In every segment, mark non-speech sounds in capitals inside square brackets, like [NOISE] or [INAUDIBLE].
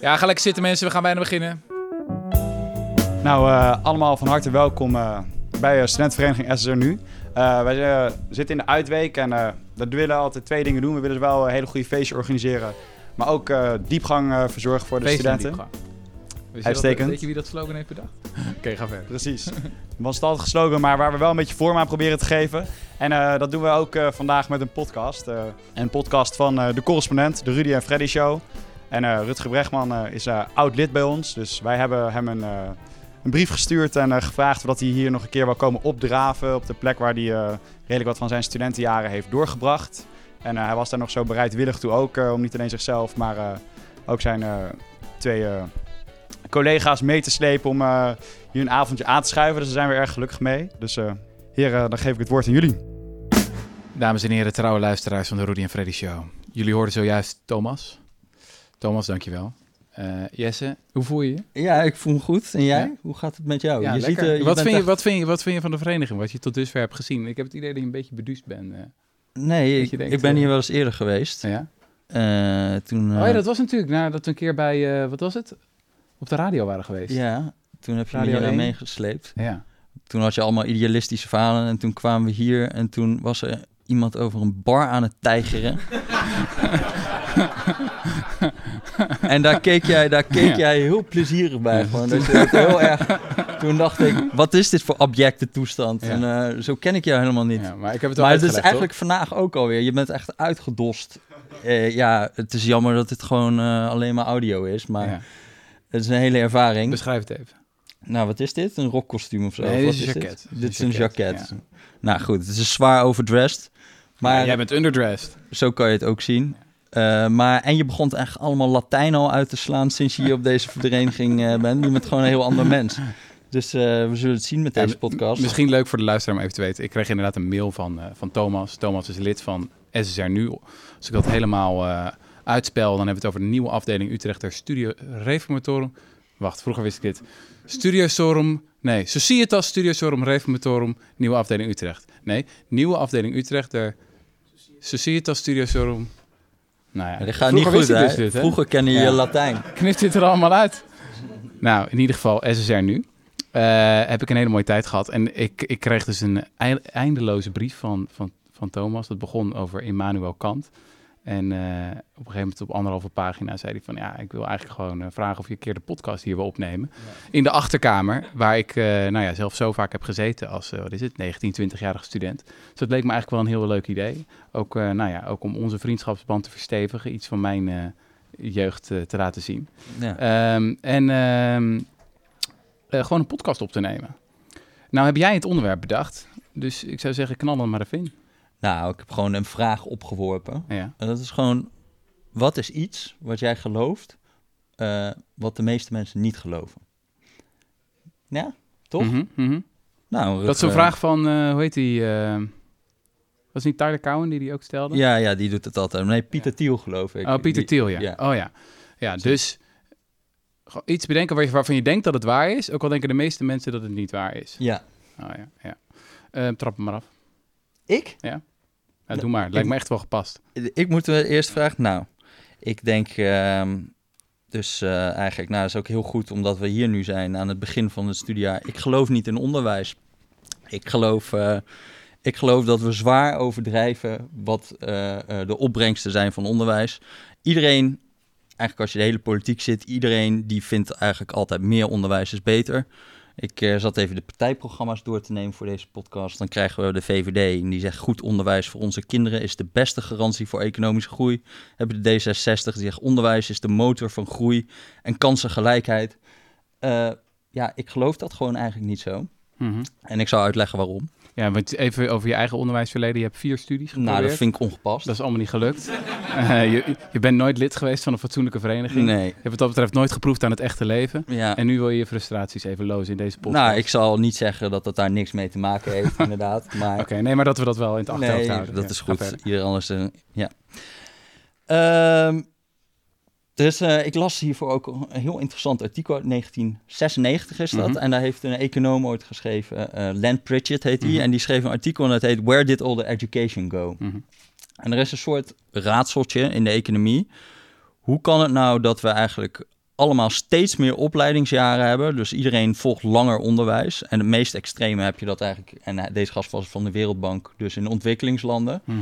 Ja, ga lekker zitten mensen, we gaan bijna beginnen. Nou, eh, allemaal van harte welkom uh, bij studentenvereniging SSR Nu. Uh, wij zitten in de uitweek en we willen altijd twee dingen doen. We willen wel een hele goede feestje organiseren, maar ook diepgang verzorgen voor de Feest studenten. Uitstekend. Weet je wie dat slogan heeft bedacht? [LAUGHS] Oké, ga verder. Precies. Het [LAUGHS] was het altijd geslogan, maar waar we wel een beetje vorm aan proberen te geven. En dat doen we ook vandaag met een podcast. een podcast van de correspondent, de Rudy en Freddy Show. En uh, Rutger Bregman uh, is uh, oud lid bij ons. Dus wij hebben hem een, een brief gestuurd en gevraagd of hij hier nog een keer wil komen opdraven. Op de plek waar hij redelijk wat van zijn studentenjaren heeft doorgebracht. En hij was daar nog zo bereidwillig toe ook. om niet alleen zichzelf, maar ook zijn twee collega's mee te slepen. Om hier een avondje aan te schuiven. Dus daar zijn we erg gelukkig mee. Dus heren, dan geef ik het woord aan jullie. Dames en heren, trouwe luisteraars van de Rudy en Freddy Show. Jullie hoorden zojuist Thomas. Thomas, dankjewel. Uh, Jesse, hoe voel je je? Ja, ik voel me goed. En jij? Hoe gaat het met jou? Ja, je ziet, uh, je wat, vind je, wat, vind je, wat vind je van de vereniging, wat je tot dusver hebt gezien? Ik heb het idee dat je een beetje beduust bent. Uh, nee, ik, denkt, ik, ben hier wel eens eerder geweest. Ja? toen, oh ja, dat was natuurlijk nadat we een keer bij, wat was het? Op de radio waren geweest. Ja, toen heb je radio me meegesleept. Ja. Toen had je allemaal idealistische verhalen en toen kwamen we hier en toen was er iemand over een bar aan het tijgeren. [LAUGHS] [LAUGHS] en daar keek jij, daar keek jij heel plezierig bij. Gewoon. Dat je heel erg... Toen dacht ik, wat is dit voor abjecte toestand? En uh, zo ken ik jou helemaal niet. Ja, maar ik heb het maar het is eigenlijk vandaag ook alweer. Je bent echt uitgedost. Uh, ja, het is jammer dat het gewoon uh, alleen maar audio is. Maar het is een hele ervaring. Beschrijf het even. Nou, wat is dit? Een rockkostuum of zo? Nee, dit is een jacket. Dit is een jacket. Nou goed, het is zwaar overdressed. Maar jij bent underdressed. Zo kan je het ook zien. Uh, maar, en je begon echt allemaal Latijn al uit te slaan sinds je hier op deze vereniging uh, bent. Je bent gewoon een heel ander mens. Dus uh, we zullen het zien met deze podcast. Misschien leuk voor de luisteraar om even te weten. Ik kreeg inderdaad een mail van, van Thomas. Thomas is lid van SSR Nu. Als ik dat helemaal uitspel, dan hebben we het over de nieuwe afdeling Utrechter Studio Reformatorum. Wacht, vroeger wist ik dit. Studio Sorum, nee, Societas Studio Sorum Reformatorum, nieuwe afdeling Utrecht. Nee, nieuwe afdeling Utrecht, de Societas Studio Sorum nou ja, dat gaat niet goed, dus dit, hè? Vroeger kende je Latijn. [LAUGHS] Knipt dit er allemaal uit? Nou, in ieder geval SSR nu. Uh, heb ik een hele mooie tijd gehad. En ik, ik kreeg dus een eindeloze brief van, van, van Thomas. Dat begon over Immanuel Kant. En uh, op een gegeven moment op anderhalve pagina zei hij van... ja, ik wil eigenlijk gewoon uh, vragen of je een keer de podcast hier wil opnemen. In de achterkamer, waar ik uh, nou ja, zelf zo vaak heb gezeten als, wat is het, 19, 20-jarige student. Dus dat leek me eigenlijk wel een heel leuk idee. Ook, nou ja, ook om onze vriendschapsband te verstevigen. Iets van mijn jeugd te laten zien. Ja. Um, en um, gewoon een podcast op te nemen. Nou heb jij het onderwerp bedacht. Dus ik zou zeggen, knal er maar even in. Nou, ik heb gewoon een vraag opgeworpen. Ja. En dat is gewoon, wat is iets wat jij gelooft, uh, wat de meeste mensen niet geloven? Ja, toch? Mm -hmm, Nou, dat is een vraag van, uh, hoe heet die? Was niet Tyler Cowen die die ook stelde? Ja, ja, die doet het altijd. Nee, Pieter Thiel geloof ik. Oh, Pieter Thiel, ja. ja. Oh ja. Ja, dus iets bedenken waarvan je denkt dat het waar is, ook al denken de meeste mensen dat het niet waar is. Ja. Oh ja, ja. Trap hem maar af. Ik? Ja. Ja, doe maar. Lijkt me echt wel gepast. Ik moet eerst vragen. Nou, ik denk uh, dus uh, eigenlijk, nou, dat is ook heel goed omdat we hier nu zijn aan het begin van het studiejaar. Ik geloof niet in onderwijs. Ik geloof, uh, ik geloof dat we zwaar overdrijven wat uh, de opbrengsten zijn van onderwijs. Iedereen, eigenlijk als je de hele politiek zit, iedereen die vindt eigenlijk altijd meer onderwijs is beter. Ik uh, zat even de partijprogramma's door te nemen voor deze podcast. Dan krijgen we de VVD en die zegt goed onderwijs voor onze kinderen is de beste garantie voor economische groei. Hebben de D66 die zegt onderwijs is de motor van groei en kansengelijkheid. Uh, ja, ik geloof dat gewoon eigenlijk niet zo. Mm -hmm. En ik zal uitleggen waarom. Ja, want even over je eigen onderwijsverleden. Je hebt vier studies geprobeerd. Nou, dat vind ik ongepast. Dat is allemaal niet gelukt. uh, [LAUGHS] je, je, bent nooit lid geweest van een fatsoenlijke vereniging. Nee. Je hebt wat dat betreft nooit geproefd aan het echte leven. Ja. En nu wil je je frustraties even lozen in deze podcast. Nou, ik zal niet zeggen dat dat daar niks mee te maken heeft, [LAUGHS] inderdaad. Maar... Oké, nee, maar dat we dat wel in het achterhoofd nee, houden. dat ja, is goed. Ieder anders, uh, ja. Um, dus uh, ik las hiervoor ook een heel interessant artikel uit 1996 is dat. Mm -hmm. En daar heeft een econoom ooit geschreven, uh, Len Pritchett heet hij. Mm -hmm. En die schreef een artikel en dat heet Where Did All the Education Go? Mm -hmm. En er is een soort raadseltje in de economie. Hoe kan het nou dat we eigenlijk allemaal steeds meer opleidingsjaren hebben. Dus iedereen volgt langer onderwijs. En het meest extreme heb je dat eigenlijk... En deze gast was van de Wereldbank, dus in ontwikkelingslanden. Mhm.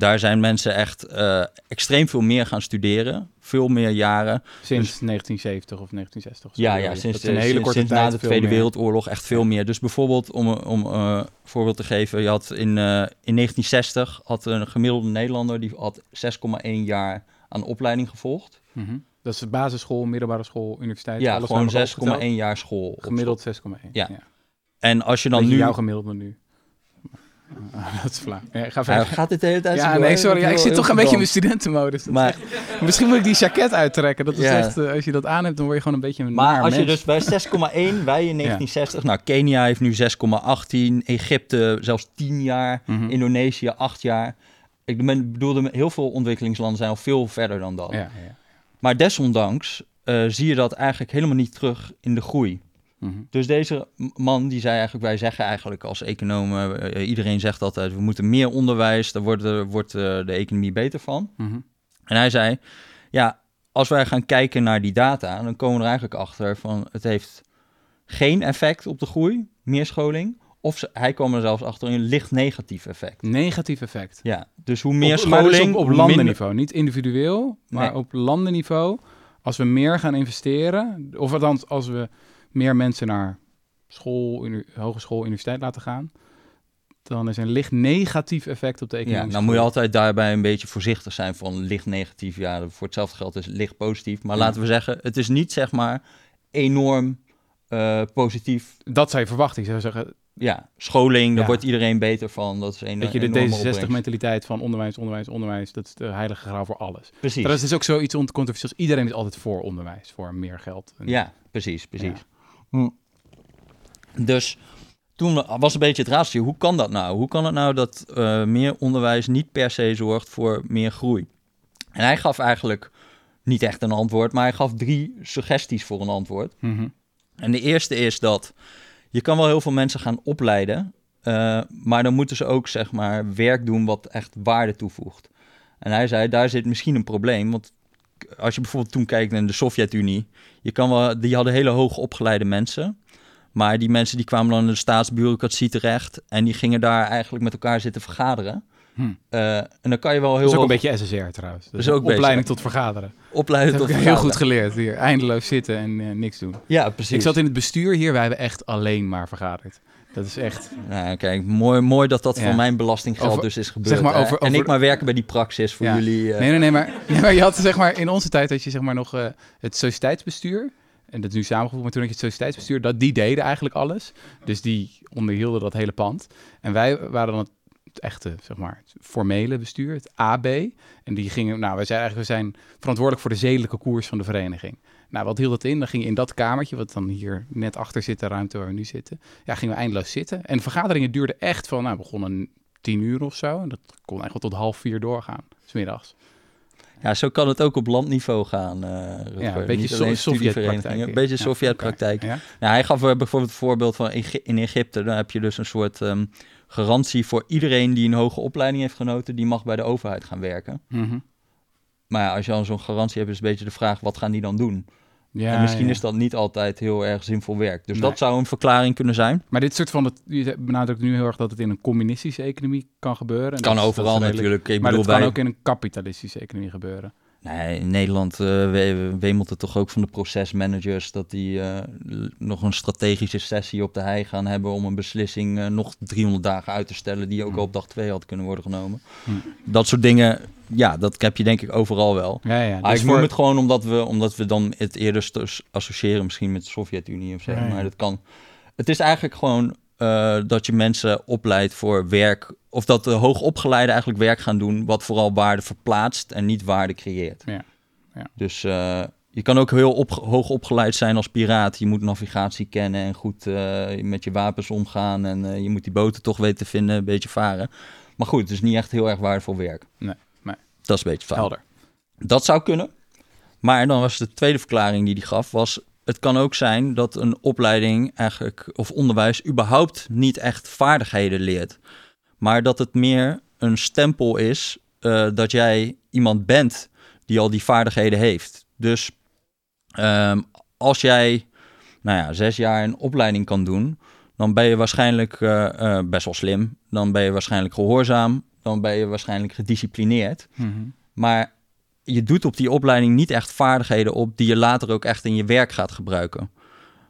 Daar zijn mensen echt eh, extreem veel meer gaan studeren. Veel meer jaren. Sinds 1970 of 1960. of Ja, ja sinds, een de- hele sinds, korte sinds tijd na de Tweede meer. Wereldoorlog echt veel meer. Dus bijvoorbeeld, om, om eh, een voorbeeld te geven, je had in, eh, in 1960 had een gemiddelde Nederlander die had 6,1 jaar aan opleiding gevolgd. Mhm. Dat is basisschool, middelbare school, universiteit. ja, alles gewoon bij elkaar 6,1 opgeteld. jaar school. Gemiddeld 6,1. Ja. En als je Dan nu... jouw gemiddelde nu. [LAUGHS] Dat is flauw. Ja, ga verder. gaat dit de hele tijd Ja, door, nee, sorry. Ja, ik zit toch een beetje in mijn studentenmodus. Maar, echt- Misschien moet ik die jacket uittrekken. Dat is echt, eh, als je dat aan hebt, dan word je gewoon een beetje een maar als je dus bij 6,1, wij in 1960... Nou, Kenia heeft nu 6,18. Egypte zelfs 10 jaar. Mhm. Indonesië 8 jaar. Ik bedoelde, heel veel ontwikkelingslanden zijn al veel verder dan dat. Maar desondanks eh, zie je dat eigenlijk helemaal niet terug in de groei. Mhm. Dus deze man die zei eigenlijk, wij zeggen eigenlijk als economen, eh, iedereen zegt altijd, we moeten meer onderwijs, daar wordt, de- wordt eh, de economie beter van. Mhm. En hij zei, ja, als wij gaan kijken naar die data, dan komen we er eigenlijk achter van het heeft geen effect op de groei, meer scholing. Of ze- hij kwam er zelfs achter een licht negatief effect. Negatief effect. Ja, dus hoe meer op, maar dus scholing, op, op minder- landenniveau. Niet individueel, maar Nee. op landenniveau. Als we meer gaan investeren, of althans als we meer mensen naar school, hogeschool, universiteit laten gaan, dan is een licht negatief effect op de Ja, economische nou moet je altijd daarbij een beetje voorzichtig zijn van licht negatief. Ja, voor hetzelfde geld is licht positief. Maar Ja. laten we zeggen, het is niet zeg maar enorm eh, positief. Dat verwachten. Ik zou zeggen Ja, scholing, daar Ja. wordt iedereen beter van. Dat is een dat je de enorme opbrengst. D66-mentaliteit van onderwijs, onderwijs, onderwijs, dat is de heilige graal voor alles. Precies. Dat is dus ook zoiets controversieels. Iedereen is altijd voor onderwijs, voor meer geld. En- Ja, precies, precies. Hm. Dus toen was een beetje het raadsel, hoe kan dat nou? Hoe kan het nou dat eh, meer onderwijs niet per se zorgt voor meer groei? En hij gaf eigenlijk niet echt een antwoord, maar hij gaf drie suggesties voor een antwoord. Mhm. En de eerste is dat je kan wel heel veel mensen gaan opleiden, eh, maar dan moeten ze ook zeg maar werk doen wat echt waarde toevoegt. En hij zei, daar zit misschien een probleem, want als je bijvoorbeeld toen kijkt naar de Sovjet-Unie, je kan wel, die hadden hele hoog opgeleide mensen, maar die mensen die kwamen dan in de staatsbureaucratie terecht en die gingen daar eigenlijk met elkaar zitten vergaderen. Hm. Eh, en dan kan je wel heel Dat is ook een beetje SSR trouwens. Dat is is ook opleiding bezig. tot vergaderen. opleiden Dat tot heb ik heel goed vergaderen. geleerd hier. Eindeloos zitten en eh, niks doen. Ja, precies. Ik zat in het bestuur hier, wij hebben echt alleen maar vergaderd. Dat is echt... Nou, kijk, mooi, mooi dat dat Ja. van mijn belastinggeld Over- dus is gebeurd. zeg maar hè? over- En ik maar werken bij die praxis voor Ja. jullie. eh, Nee, nee, nee, maar, [LAUGHS] nee, maar je had zeg maar in onze tijd had je zeg maar nog eh, het sociëteitsbestuur. En dat is nu samengevoegd, maar toen had je het sociëteitsbestuur. Dat, die deden eigenlijk alles. Dus die onderhielden dat hele pand. En wij waren dan het, het echte, zeg maar, het formele bestuur, het AB. En die gingen, nou, wij zijn eigenlijk, we zijn verantwoordelijk voor de zedelijke koers van de vereniging. Nou, wat hield dat in? Dan ging je in dat kamertje, wat dan hier net achter zit, de ruimte waar we nu zitten. Ja, gingen we eindeloos zitten. En de vergaderingen duurden echt van, nou, we begonnen tien uur of zo. En dat kon eigenlijk tot half vier doorgaan, smiddags. Ja, zo kan het ook op landniveau gaan. Rutger. Ja, een beetje so Sovjetpraktijk. Een beetje Ja, Sovjetpraktijk. Ja? Nou, hij gaf eh, bijvoorbeeld het voorbeeld van in Egypte. Daar heb je dus een soort ehm, garantie voor iedereen die een hoge opleiding heeft genoten. Die mag bij de overheid gaan werken. Mhm. Maar ja, als je al zo'n garantie hebt, is een beetje de vraag, wat gaan die dan doen? Ja, en misschien ja. is dat niet altijd heel erg zinvol werk. Dus Nee. dat zou een verklaring kunnen zijn. Maar dit soort van, het, je benadrukt nu heel erg dat het in een communistische economie kan gebeuren. En Kan dat overal dat is redelijk- natuurlijk. Ik Maar bedoel, dat kan wij- ook in een kapitalistische economie gebeuren. Nee, in Nederland eh, we- wemelt het toch ook van de procesmanagers dat die eh, nog een strategische sessie op de hei gaan hebben om een beslissing eh, nog 300 dagen uit te stellen die ook Hmm. al op dag 2 had kunnen worden genomen. Hmm. Dat soort dingen, ja, dat heb je denk ik overal wel. Ja, ja. Dus ik voor- noem het gewoon omdat we, omdat we dan het eerder associëren misschien met de Sovjet-Unie of zo. Ja, ja. Maar dat kan. Het is eigenlijk gewoon eh, dat je mensen opleidt voor werk. Of dat de hoogopgeleiden eigenlijk werk gaan doen wat vooral waarde verplaatst en niet waarde creëert. Ja, ja. Dus eh, je kan ook heel op, hoog opgeleid zijn als piraat. Je moet navigatie kennen en goed eh, met je wapens omgaan. En je moet die boten toch weten te vinden, een beetje varen. Maar goed, het is niet echt heel erg waardevol werk. Nee, nee. Dat is een beetje fout. helder. Dat zou kunnen. Maar dan was de tweede verklaring die hij gaf, was... het kan ook zijn dat een opleiding eigenlijk, of onderwijs... überhaupt niet echt vaardigheden leert. Maar dat het meer een stempel is eh, dat jij iemand bent die al die vaardigheden heeft. Dus Ehm, als jij nou ja, zes jaar een opleiding kan doen, dan ben je waarschijnlijk eh, eh, best wel slim. Dan ben je waarschijnlijk gehoorzaam. Dan ben je waarschijnlijk gedisciplineerd. Mhm. Maar je doet op die opleiding niet echt vaardigheden op die je later ook echt in je werk gaat gebruiken.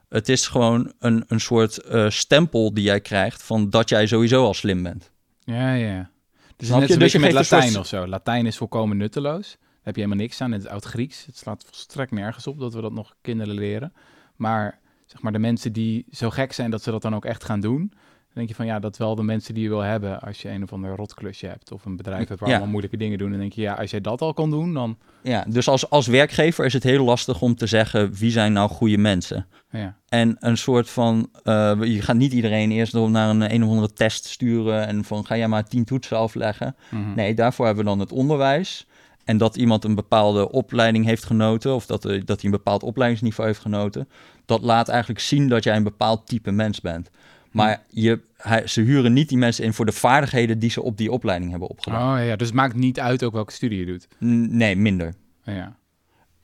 Het is gewoon een, een soort eh, stempel die jij krijgt van dat jij sowieso al slim bent. Ja, ja. Dus net je? een Dus beetje je met Latijn soort- of zo. Latijn is volkomen nutteloos. Daar heb je helemaal niks aan. Het is oud-Grieks. Het slaat volstrekt nergens op dat we dat nog kinderen leren. Maar zeg maar de mensen die zo gek zijn dat ze dat dan ook echt gaan doen. Dan denk je van ja, dat wel de mensen die je wil hebben als je een of ander rotklusje hebt of een bedrijf hebt waar Ja. allemaal moeilijke dingen doen. Dan denk je ja, als jij dat al kan doen, dan Ja, dus als, als werkgever is het heel lastig om te zeggen wie zijn nou goede mensen. ja. En een soort van, eh, je gaat niet iedereen eerst door naar een een of andere test sturen en van ga jij maar tien toetsen afleggen. Mhm. Nee, daarvoor hebben we dan het onderwijs. En dat iemand een bepaalde opleiding heeft genoten, of dat, eh, dat hij een bepaald opleidingsniveau heeft genoten, dat laat eigenlijk zien dat jij een bepaald type mens bent. Maar je, hij, ze huren niet die mensen in voor de vaardigheden die ze op die opleiding hebben opgedaan. Oh ja, dus het maakt niet uit ook welke studie je doet. N- Nee, minder. Ja.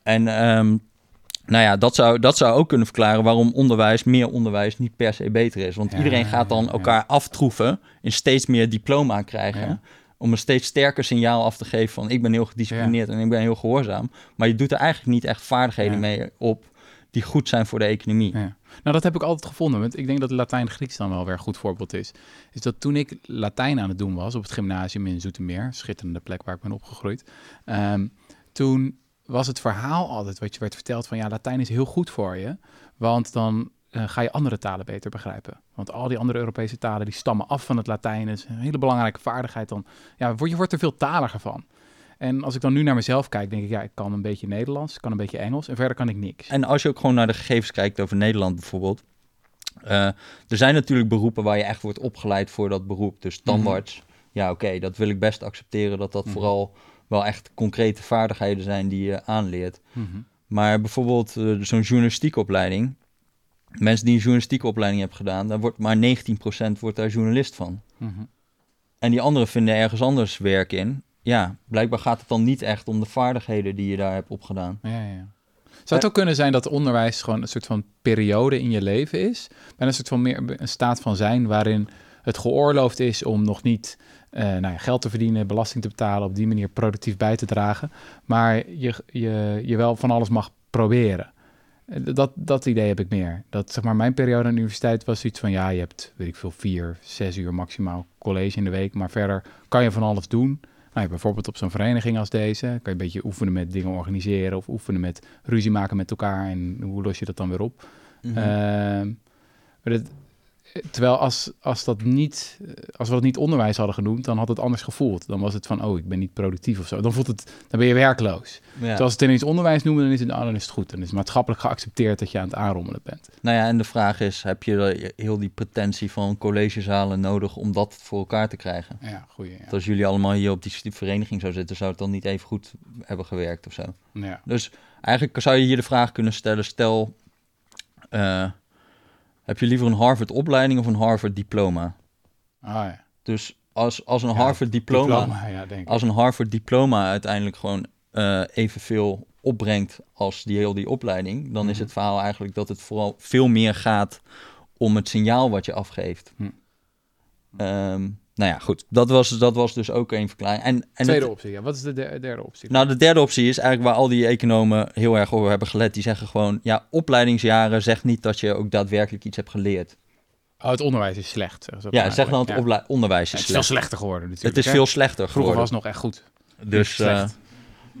En ehm, nou ja, dat zou, dat zou ook kunnen verklaren waarom onderwijs, meer onderwijs, niet per se beter is. Want Ja, iedereen gaat dan ja. elkaar aftroeven in steeds meer diploma krijgen. Ja. Om een steeds sterker signaal af te geven van ik ben heel gedisciplineerd en ik ben heel gehoorzaam. Maar je doet er eigenlijk niet echt vaardigheden mee op die goed zijn voor de economie. Ja. Nou, dat heb ik altijd gevonden. Want ik denk dat Latijn-Grieks dan wel weer een goed voorbeeld is. Is dat toen ik Latijn aan het doen was op het gymnasium in Zoetermeer, schitterende plek waar ik ben opgegroeid. ehm, toen was het verhaal altijd wat je werd verteld van ja, Latijn is heel goed voor je. Want dan eh, ga je andere talen beter begrijpen. Want al die andere Europese talen die stammen af van het Latijn. Dat is een hele belangrijke vaardigheid. Dan, ja, je wordt er veel taliger van. En als ik dan nu naar mezelf kijk, denk ik, ja, ik kan een beetje Nederlands, ik kan een beetje Engels en verder kan ik niks. En als je ook gewoon naar de gegevens kijkt over Nederland bijvoorbeeld. eh, er zijn natuurlijk beroepen waar je echt wordt opgeleid voor dat beroep. Dus tandarts, ja oké, dat wil ik best accepteren dat dat Mhm. vooral wel echt concrete vaardigheden zijn die je aanleert. Mhm. Maar bijvoorbeeld eh, zo'n journalistieke opleiding. Mensen die een journalistieke opleiding hebben gedaan, daar wordt maar 19% wordt daar journalist van. Mhm. En die anderen vinden ergens anders werk in. Ja, blijkbaar gaat het dan niet echt om de vaardigheden die je daar hebt opgedaan. Ja, ja. Zou het ook kunnen zijn dat onderwijs gewoon een soort van periode in je leven is? Bijna een soort van meer een staat van zijn waarin het geoorloofd is om nog niet eh, nou ja, geld te verdienen, belasting te betalen, op die manier productief bij te dragen, maar je, je, je wel van alles mag proberen. Eh, Dat, dat idee heb ik meer. Dat zeg maar mijn periode aan de universiteit was iets van ja, je hebt weet ik veel vier, zes uur maximaal college in de week, maar verder kan je van alles doen. Nou, bijvoorbeeld op zo'n vereniging als deze kan je een beetje oefenen met dingen organiseren of oefenen met ruzie maken met elkaar en hoe los je dat dan weer op. Mhm. Ehm, maar terwijl als, als, dat niet, als we dat niet onderwijs hadden genoemd, dan had het anders gevoeld. Dan was het van, oh, ik ben niet productief of zo. Dan voelt het, dan ben je werkloos. ja. Terwijl als het ineens onderwijs noemen, dan is het, oh, dan is het goed. Dan is het maatschappelijk geaccepteerd dat je aan het aanrommelen bent. Nou ja, en de vraag is, heb je heel die pretentie van collegezalen nodig om dat voor elkaar te krijgen? Ja, goeie. Ja. Als jullie allemaal hier op die vereniging zou zitten, zou het dan niet even goed hebben gewerkt of zo? Ja. Dus eigenlijk zou je hier de vraag kunnen stellen, stel, eh, heb je liever een Harvard opleiding of een Harvard diploma? Ah, ja. Dus als, als een Ja, Harvard diploma, ja, denk ik. als een Harvard diploma uiteindelijk gewoon eh, evenveel opbrengt als die heel die opleiding, dan is Mhm. het verhaal eigenlijk dat het vooral veel meer gaat om het signaal wat je afgeeft. Ehm, nou ja, goed. Dat was, dat was dus ook een verklaring. En, en Tweede het- optie, ja. Wat is de der- derde optie? nou, de derde optie is eigenlijk waar al die economen heel erg over hebben gelet. Die zeggen gewoon, ja, opleidingsjaren zegt niet dat je ook daadwerkelijk iets hebt geleerd. oh, het onderwijs is slecht. Ja, zeg dan het onderwijs Ja, is het is veel slecht. slechter geworden natuurlijk. Het is hè? veel slechter Vroeger geworden. was het nog echt goed. Dus slecht.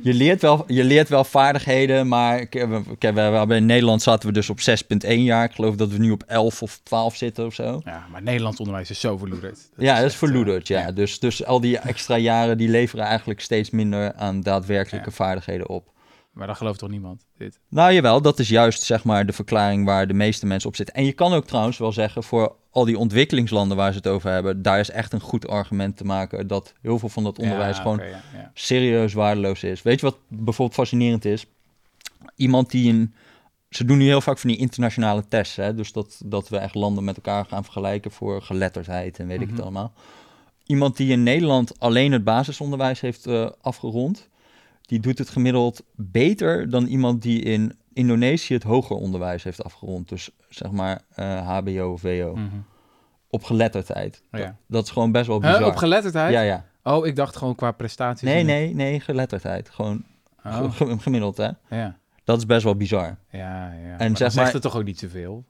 Je, leert wel, je leert wel vaardigheden, maar ik, we, ik- we, we hebben in Nederland zaten we dus op 6,1 jaar. Ik geloof dat we nu op 11 of 12 zitten of zo. Ja, maar Nederlands onderwijs is zo verloederd. Ja, dat is echt, eh, verloederd, ja. Dus, dus al die extra jaren die leveren eigenlijk steeds minder aan daadwerkelijke Ja. vaardigheden op. Maar dat gelooft toch niemand, dit? Nou jawel, dat is juist zeg maar de verklaring waar de meeste mensen op zitten. En je kan ook trouwens wel zeggen, voor al die ontwikkelingslanden waar ze het over hebben, daar is echt een goed argument te maken dat heel veel van dat onderwijs Ja, gewoon oké, ja, ja. serieus waardeloos is. Weet je wat bijvoorbeeld fascinerend is? Iemand die een... Ze doen nu heel vaak van die internationale tests, hè? dus dat, dat we echt landen met elkaar gaan vergelijken voor geletterdheid en weet ik Mhm. het allemaal. Iemand die in Nederland alleen het basisonderwijs heeft eh, afgerond, die doet het gemiddeld beter dan iemand die in Indonesië het hoger onderwijs heeft afgerond. Dus zeg maar eh, HBO, VO. Mhm. Op geletterdheid. Oh, ja. dat, dat is gewoon best wel Huh, bizar. op geletterdheid? ja, ja. Oh, ik dacht gewoon qua prestaties. Nee, nee, nee, geletterdheid. Gewoon Oh, ge- gemiddeld, hè. ja. Dat is best wel bizar. Ja, ja. En zeg zeg maar- zegt het toch ook niet zoveel?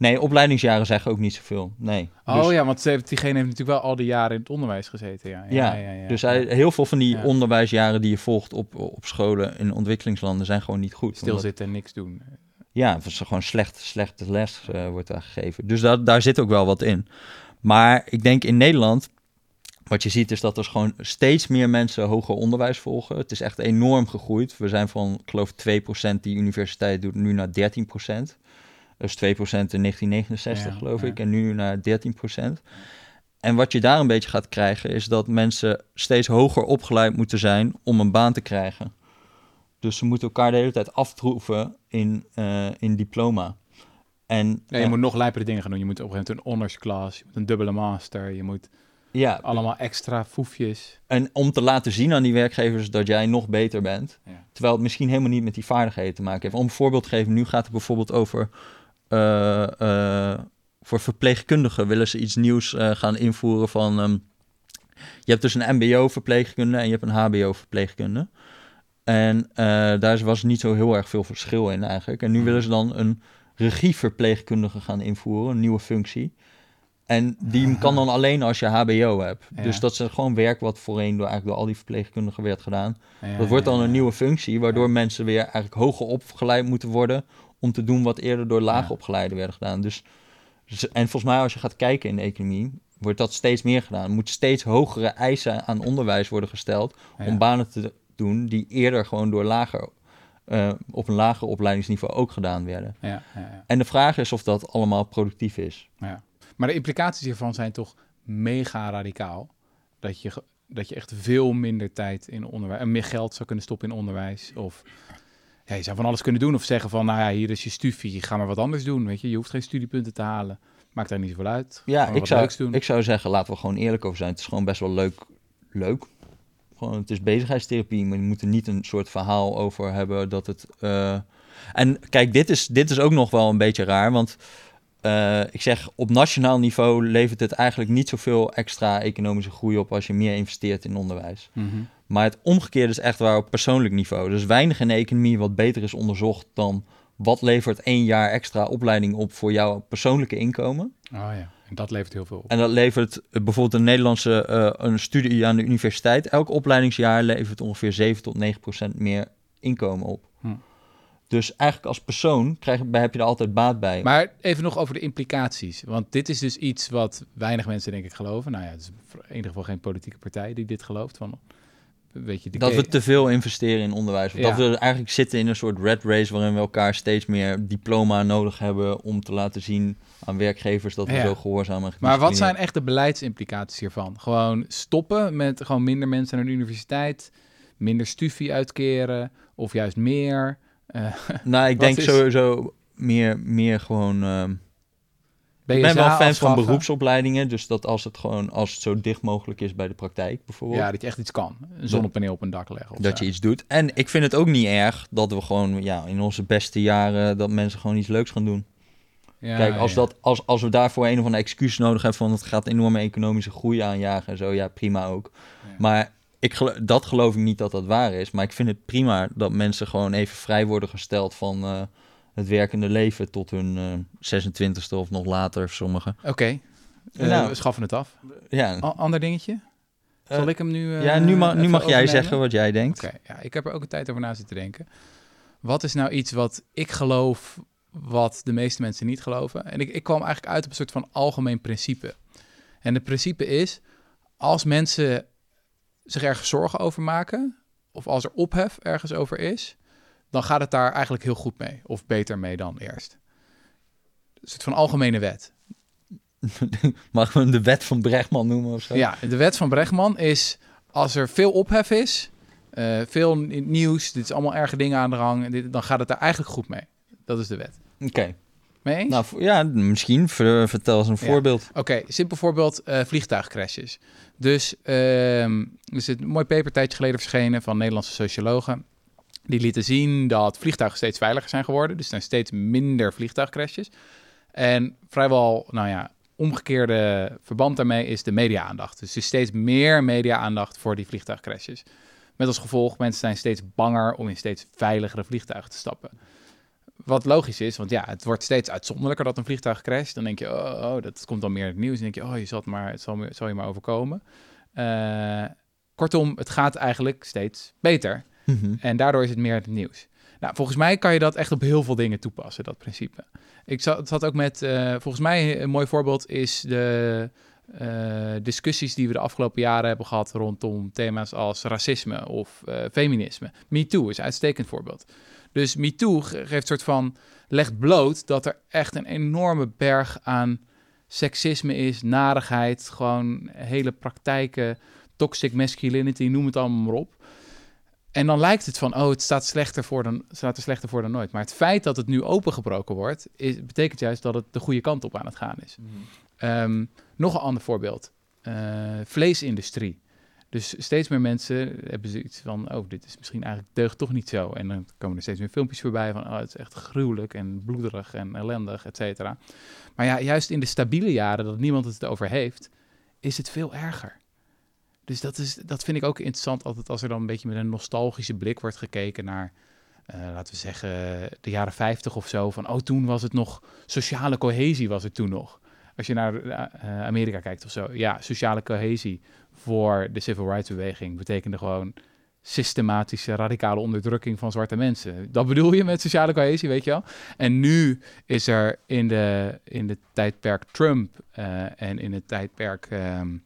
Nee, opleidingsjaren zeggen ook niet zoveel. Nee. Oh Dus- ja, want ze heeft, diegene heeft natuurlijk wel al die jaren in het onderwijs gezeten. Ja, ja, Ja, ja. Dus hij, heel veel van die Ja. onderwijsjaren die je volgt op, op scholen in ontwikkelingslanden zijn gewoon niet goed. Omdat- Stilzitten en niks doen. Ja, het is gewoon slecht, slechte les eh, wordt daar gegeven. Dus dat, daar zit ook wel wat in. Maar ik denk in Nederland, wat je ziet is dat er gewoon steeds meer mensen hoger onderwijs volgen. Het is echt enorm gegroeid. We zijn van, ik geloof 2% die universiteit doet, nu naar 13%. Dus 2% in 1969 Ja, geloof ja. ik, en nu naar 13%. En wat je daar een beetje gaat krijgen, is dat mensen steeds hoger opgeleid moeten zijn om een baan te krijgen. Dus ze moeten elkaar de hele tijd aftroeven in, eh, in diploma. En Nee, je eh, moet nog lijpere dingen gaan doen. Je moet op een gegeven moment een honors class, je moet een dubbele master, je moet ja, allemaal extra foefjes. en om te laten zien aan die werkgevers dat jij nog beter bent. Ja. Terwijl het misschien helemaal niet met die vaardigheden te maken heeft. Om een voorbeeld te geven, nu gaat het bijvoorbeeld over... eh, eh, voor verpleegkundigen willen ze iets nieuws eh, gaan invoeren van... ehm, je hebt dus een mbo-verpleegkunde en je hebt een hbo-verpleegkunde. En daar was niet zo heel erg veel verschil in eigenlijk. En nu willen ze dan een regieverpleegkundige gaan invoeren, een nieuwe functie. En die kan dan alleen als je HBO hebt. Ja. Dus dat is gewoon werk wat voorheen door, eigenlijk door al die verpleegkundigen werd gedaan. Ja, dat wordt dan ja, een nieuwe functie, waardoor mensen weer eigenlijk hoger opgeleid moeten worden om te doen wat eerder door laag opgeleiden werden gedaan. Dus, en volgens mij als je gaat kijken in de economie, wordt dat steeds meer gedaan. Er moeten steeds hogere eisen aan onderwijs worden gesteld om banen te doen die eerder gewoon door lager, eh, op een lager opleidingsniveau ook gedaan werden. Ja, ja, ja, En de vraag is of dat allemaal productief is. ja. Maar de implicaties hiervan zijn toch mega radicaal. Dat je, dat je echt veel minder tijd in onderwijs en meer geld zou kunnen stoppen in onderwijs. Of ja, je zou van alles kunnen doen. Of zeggen van, nou ja, hier is je studie, ga maar wat anders doen. Weet je, je hoeft geen studiepunten te halen. Maakt daar niet zoveel uit. Ja, ik zou, doen. ik zou zeggen, laten we gewoon eerlijk over zijn. Het is gewoon best wel leuk. leuk. Gewoon, het is bezigheidstherapie, maar je moet er niet een soort verhaal over hebben dat het... eh, En kijk, dit is, dit is ook nog wel een beetje raar, want eh, ik zeg, op nationaal niveau levert het eigenlijk niet zoveel extra economische groei op als je meer investeert in onderwijs. Mhm. Maar het omgekeerde is echt waar op persoonlijk niveau. Dus weinig in de economie wat beter is onderzocht dan wat levert één jaar extra opleiding op voor jouw persoonlijke inkomen. Oh ja, en dat levert heel veel op. En dat levert eh, bijvoorbeeld een Nederlandse eh, een studie aan de universiteit. Elk opleidingsjaar levert ongeveer 7 tot 9 procent meer inkomen op. Hm. Dus eigenlijk als persoon krijg, heb je er altijd baat bij. Maar even nog over de implicaties. Want dit is dus iets wat weinig mensen denk ik geloven. Nou ja, het is in ieder geval geen politieke partij die dit gelooft. Van, weet je, de dat we te veel investeren in onderwijs. Ja. Dat we eigenlijk zitten in een soort red race waarin we elkaar steeds meer diploma nodig hebben om te laten zien aan werkgevers dat we Ja. zo gehoorzaam en Maar wat zijn echt de beleidsimplicaties hiervan? Gewoon stoppen met gewoon minder mensen naar de universiteit, minder studie uitkeren of juist meer. Eh, [LAUGHS] Nou, ik denk is- sowieso meer, meer gewoon... ehm, ik ben wel fan van beroepsopleidingen, dus dat als het gewoon als het zo dicht mogelijk is bij de praktijk bijvoorbeeld, Ja, dat je echt iets kan. Een zonnepaneel op een dak leggen. Of dat zo. je iets doet. En ik vind het ook niet erg dat we gewoon ja, in onze beste jaren dat mensen gewoon iets leuks gaan doen. Ja, Kijk, als, ja. dat, als, als we daarvoor een of andere excuus nodig hebben van het gaat enorme economische groei aanjagen en zo, ja, prima ook. Ja. Maar ik, dat geloof ik niet dat dat waar is. Maar ik vind het prima dat mensen gewoon even vrij worden gesteld van eh, het werkende leven tot hun eh 26e of nog later, sommigen. Oké, Eh, Nou. we schaffen het af. Ja, A- ander dingetje? Zal Eh, ik hem nu... eh, ja nu, mag nu mag jij zeggen wat jij denkt. Oké, ja, ik heb er ook een tijd over na zitten denken. Wat is nou iets wat ik geloof, wat de meeste mensen niet geloven? En ik, ik kwam eigenlijk uit op een soort van algemeen principe. En het principe is, als mensen zich ergens zorgen over maken, of als er ophef ergens over is, dan gaat het daar eigenlijk heel goed mee, of beter mee dan eerst. Een soort van algemene wet. [LAUGHS] Mag we hem de wet van Brechtman noemen of zo? Ja, de wet van Bregman is als er veel ophef is, eh, veel ni- nieuws, dit is allemaal erge dingen aan de rang, dit, dan gaat het daar eigenlijk goed mee. Dat is de wet. Oké. Mee eens? Nou, ja, misschien. Ver- vertel eens een Ja. voorbeeld. Oké, simpel voorbeeld, eh, vliegtuigcrashes. Dus ehm, er is een mooi paper tijdje geleden verschenen van Nederlandse sociologen. Die lieten zien dat vliegtuigen steeds veiliger zijn geworden. Dus er zijn steeds minder vliegtuigcrashes. En vrijwel, nou ja, omgekeerde verband daarmee is de media-aandacht. Dus er is steeds meer media-aandacht voor die vliegtuigcrashes. Met als gevolg, mensen zijn steeds banger om in steeds veiligere vliegtuigen te stappen. Wat logisch is, want ja, het wordt steeds uitzonderlijker dat een vliegtuig crasht. Dan denk je, oh, dat komt dan meer in het nieuws. Dan denk je, oh, je zat maar, het zal, zal je maar overkomen. Eh, kortom, het gaat eigenlijk steeds beter. Mhm. En daardoor is het meer het nieuws. Nou, volgens mij kan je dat echt op heel veel dingen toepassen, dat principe. Ik zat, ook met, eh, volgens mij een mooi voorbeeld is de eh, discussies die we de afgelopen jaren hebben gehad rondom thema's als racisme of eh, feminisme. MeToo is een uitstekend voorbeeld. Dus MeToo ge- geeft soort van, legt bloot dat er echt een enorme berg aan seksisme is, narigheid, gewoon hele praktijken, toxic masculinity, noem het allemaal maar op. En dan lijkt het van, oh, het staat, slechter voor dan, staat er slechter voor dan nooit. Maar het feit dat het nu opengebroken wordt, is, betekent juist dat het de goede kant op aan het gaan is. Ehm, nog een ander voorbeeld. Eh, vleesindustrie. Dus steeds meer mensen hebben zoiets van, oh, dit is misschien eigenlijk deugt toch niet zo. En dan komen er steeds meer filmpjes voorbij van, oh, het is echt gruwelijk en bloederig en ellendig, et cetera. Maar ja, juist in de stabiele jaren dat niemand het over heeft, is het veel erger. Dus dat, is, dat vind ik ook interessant altijd als er dan een beetje met een nostalgische blik wordt gekeken naar, eh, laten we zeggen, de jaren 50 of zo. Van, oh, toen was het nog, sociale cohesie was er toen nog. Als je naar eh, eh, Amerika kijkt of zo. Ja, sociale cohesie voor de civil rights beweging betekende gewoon systematische radicale onderdrukking van zwarte mensen. Dat bedoel je met sociale cohesie, weet je wel? En nu is er in de, in de tijdperk Trump en in het tijdperk ehm,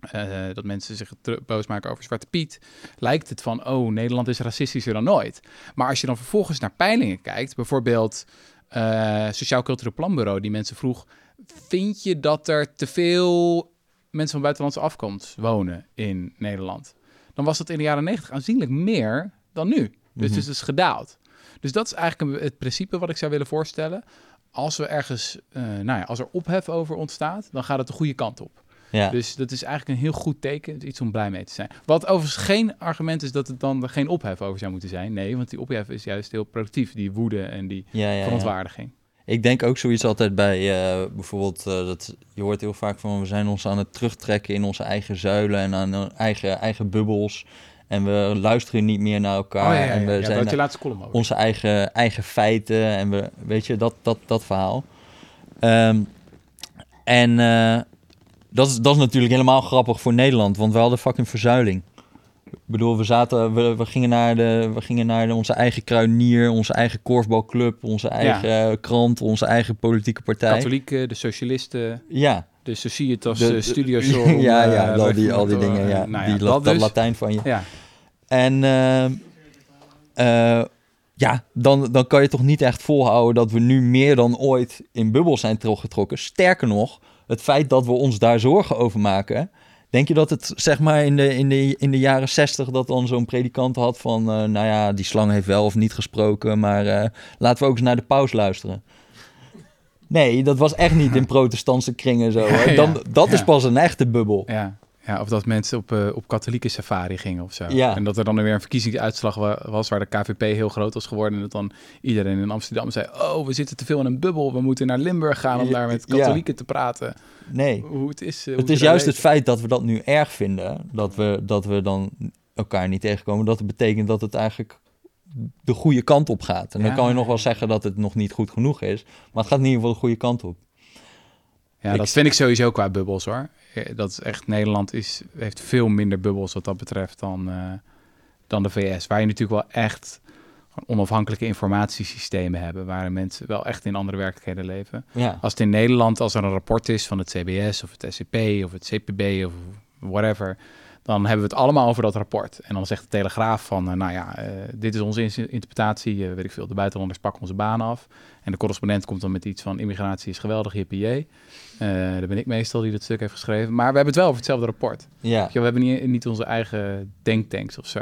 eh, dat mensen zich boos maken over Zwarte Piet, lijkt het van, oh, Nederland is racistischer dan nooit. Maar als je dan vervolgens naar peilingen kijkt, bijvoorbeeld eh, Sociaal Cultureel Planbureau, die mensen vroeg, vind je dat er te veel mensen van buitenlandse afkomst wonen in Nederland? Dan was dat in de jaren 90 aanzienlijk meer dan nu. Dus Mhm. het is gedaald. Dus dat is eigenlijk het principe wat ik zou willen voorstellen. Als we ergens, eh, nou ja, als er ophef over ontstaat, dan gaat het de goede kant op. Ja. Dus dat is eigenlijk een heel goed teken. Iets om blij mee te zijn. Wat overigens geen argument is dat het dan er geen ophef over zou moeten zijn. Nee, want die ophef is juist heel productief. Die woede en die ja, verontwaardiging. Ik denk ook zoiets altijd bij eh, bijvoorbeeld, eh, dat, je hoort heel vaak van we zijn ons aan het terugtrekken in onze eigen zuilen en aan onze eigen, eigen bubbels. En we luisteren niet meer naar elkaar. oh ja, ja, en we ja, zijn je laatste column over. onze eigen, eigen feiten en we, weet je, dat, dat, dat verhaal. Ehm, en eh, dat, is, dat is natuurlijk helemaal grappig voor Nederland, want we hadden fucking verzuiling. Ik bedoel, we, zaten, we, we gingen naar, de, we gingen naar de, onze eigen kruinier, onze eigen korfbalclub, onze eigen krant, onze eigen politieke partij. Katholieken, de socialisten, Ja, de Societas, De- de, de- Studioshow. [LAUGHS] ja, ja, eh, al die, al die dingen, ja. eh, nou ja, die, dat dat dus. Latijn van je. Ja, En eh, ja, dan, dan kan je toch niet echt volhouden dat we nu meer dan ooit in bubbels zijn teruggetrokken. Sterker nog, het feit dat we ons daar zorgen over maken. Denk je dat het zeg maar in de, in de, in de jaren zestig dat dan zo'n predikant had van, eh, nou ja, die slang heeft wel of niet gesproken, maar eh, laten we ook eens naar de paus luisteren. Nee, dat was echt niet in [LAUGHS] protestantse kringen zo. Dan, dat is pas een echte bubbel. ja. Ja, of dat mensen op, eh, op katholieke safari gingen of zo. Ja. En dat er dan weer een verkiezingsuitslag wa- was waar de KVP heel groot was geworden. En dat dan iedereen in Amsterdam zei, oh, we zitten te veel in een bubbel. We moeten naar Limburg gaan om daar met ja. katholieken te praten. Nee. Hoe het is. eh, hoe Het is juist het feit dat we dat nu erg vinden, dat we, dat we dan elkaar niet tegenkomen, dat betekent dat het eigenlijk de goede kant op gaat. En dan Ja. kan je nog wel zeggen dat het nog niet goed genoeg is, maar het gaat in ieder geval de goede kant op. Ja, Ik- dat vind ik sowieso qua bubbels hoor. Eh, Dat is echt, Nederland is, heeft veel minder bubbels wat dat betreft dan, eh, dan de VS. Waar je natuurlijk wel echt onafhankelijke informatiesystemen hebben. Waar mensen wel echt in andere werkelijkheden leven. Ja, Als het in Nederland, als er een rapport is van het CBS of het SCP of het CPB of whatever, dan hebben we het allemaal over dat rapport. En dan zegt de Telegraaf van, eh, nou ja, dit is onze in- interpretatie, weet ik veel, de buitenlanders pakken onze baan af. En de correspondent komt dan met iets van, immigratie is geweldig, jippie Eh daar ben ik meestal die dat stuk heeft geschreven. Maar we hebben het wel over hetzelfde rapport. ja. We hebben niet, niet onze eigen denktanks of zo.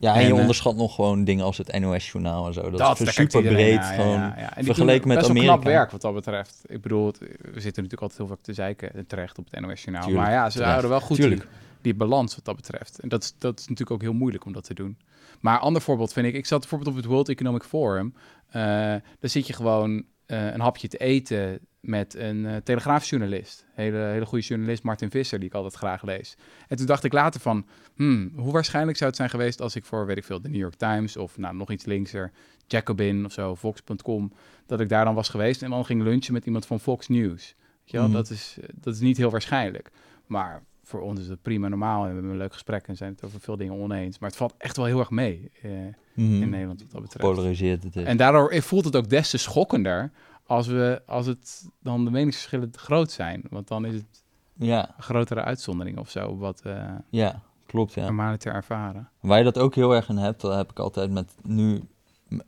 ja en En, je eh, onderschat nog gewoon dingen als het NOS-journaal en zo. Dat, is super breed, ja, gewoon ja, ja. En die vergeleken met Amerika. knap werk wat dat betreft. Ik bedoel, we zitten natuurlijk altijd heel vaak te zeiken terecht op het NOS-journaal. Maar ja, ze houden wel goed Tuurlijk. die die balans wat dat betreft. En dat is, dat is natuurlijk ook heel moeilijk om dat te doen. Maar ander voorbeeld vind ik, ik zat bijvoorbeeld op het World Economic Forum. Uh, daar zit je gewoon uh, een hapje te eten met een uh, telegraafjournalist. Hele, hele goede journalist, Martin Visser, die ik altijd graag lees. En toen dacht ik later van, hmm, hoe waarschijnlijk zou het zijn geweest als ik voor, weet ik veel, de New York Times of nou, nog iets linkser, Jacobin of zo, Fox.com, dat ik daar dan was geweest en dan ging lunchen met iemand van Fox News. Weet je wel? Mm. Dat, is, dat is niet heel waarschijnlijk. Maar voor ons is het prima normaal en we hebben een leuk gesprek en zijn het over veel dingen oneens. Maar het valt echt wel heel erg mee eh, Mhm. in Nederland wat dat betreft. Polariseert het is. En daardoor voelt het ook des te schokkender als, we, als het dan de meningsverschillen te groot zijn. Want dan is het ja, een grotere uitzondering of zo, wat eh ja, klopt ja. normale te ervaren. Waar je dat ook heel erg in hebt, dat heb ik altijd met nu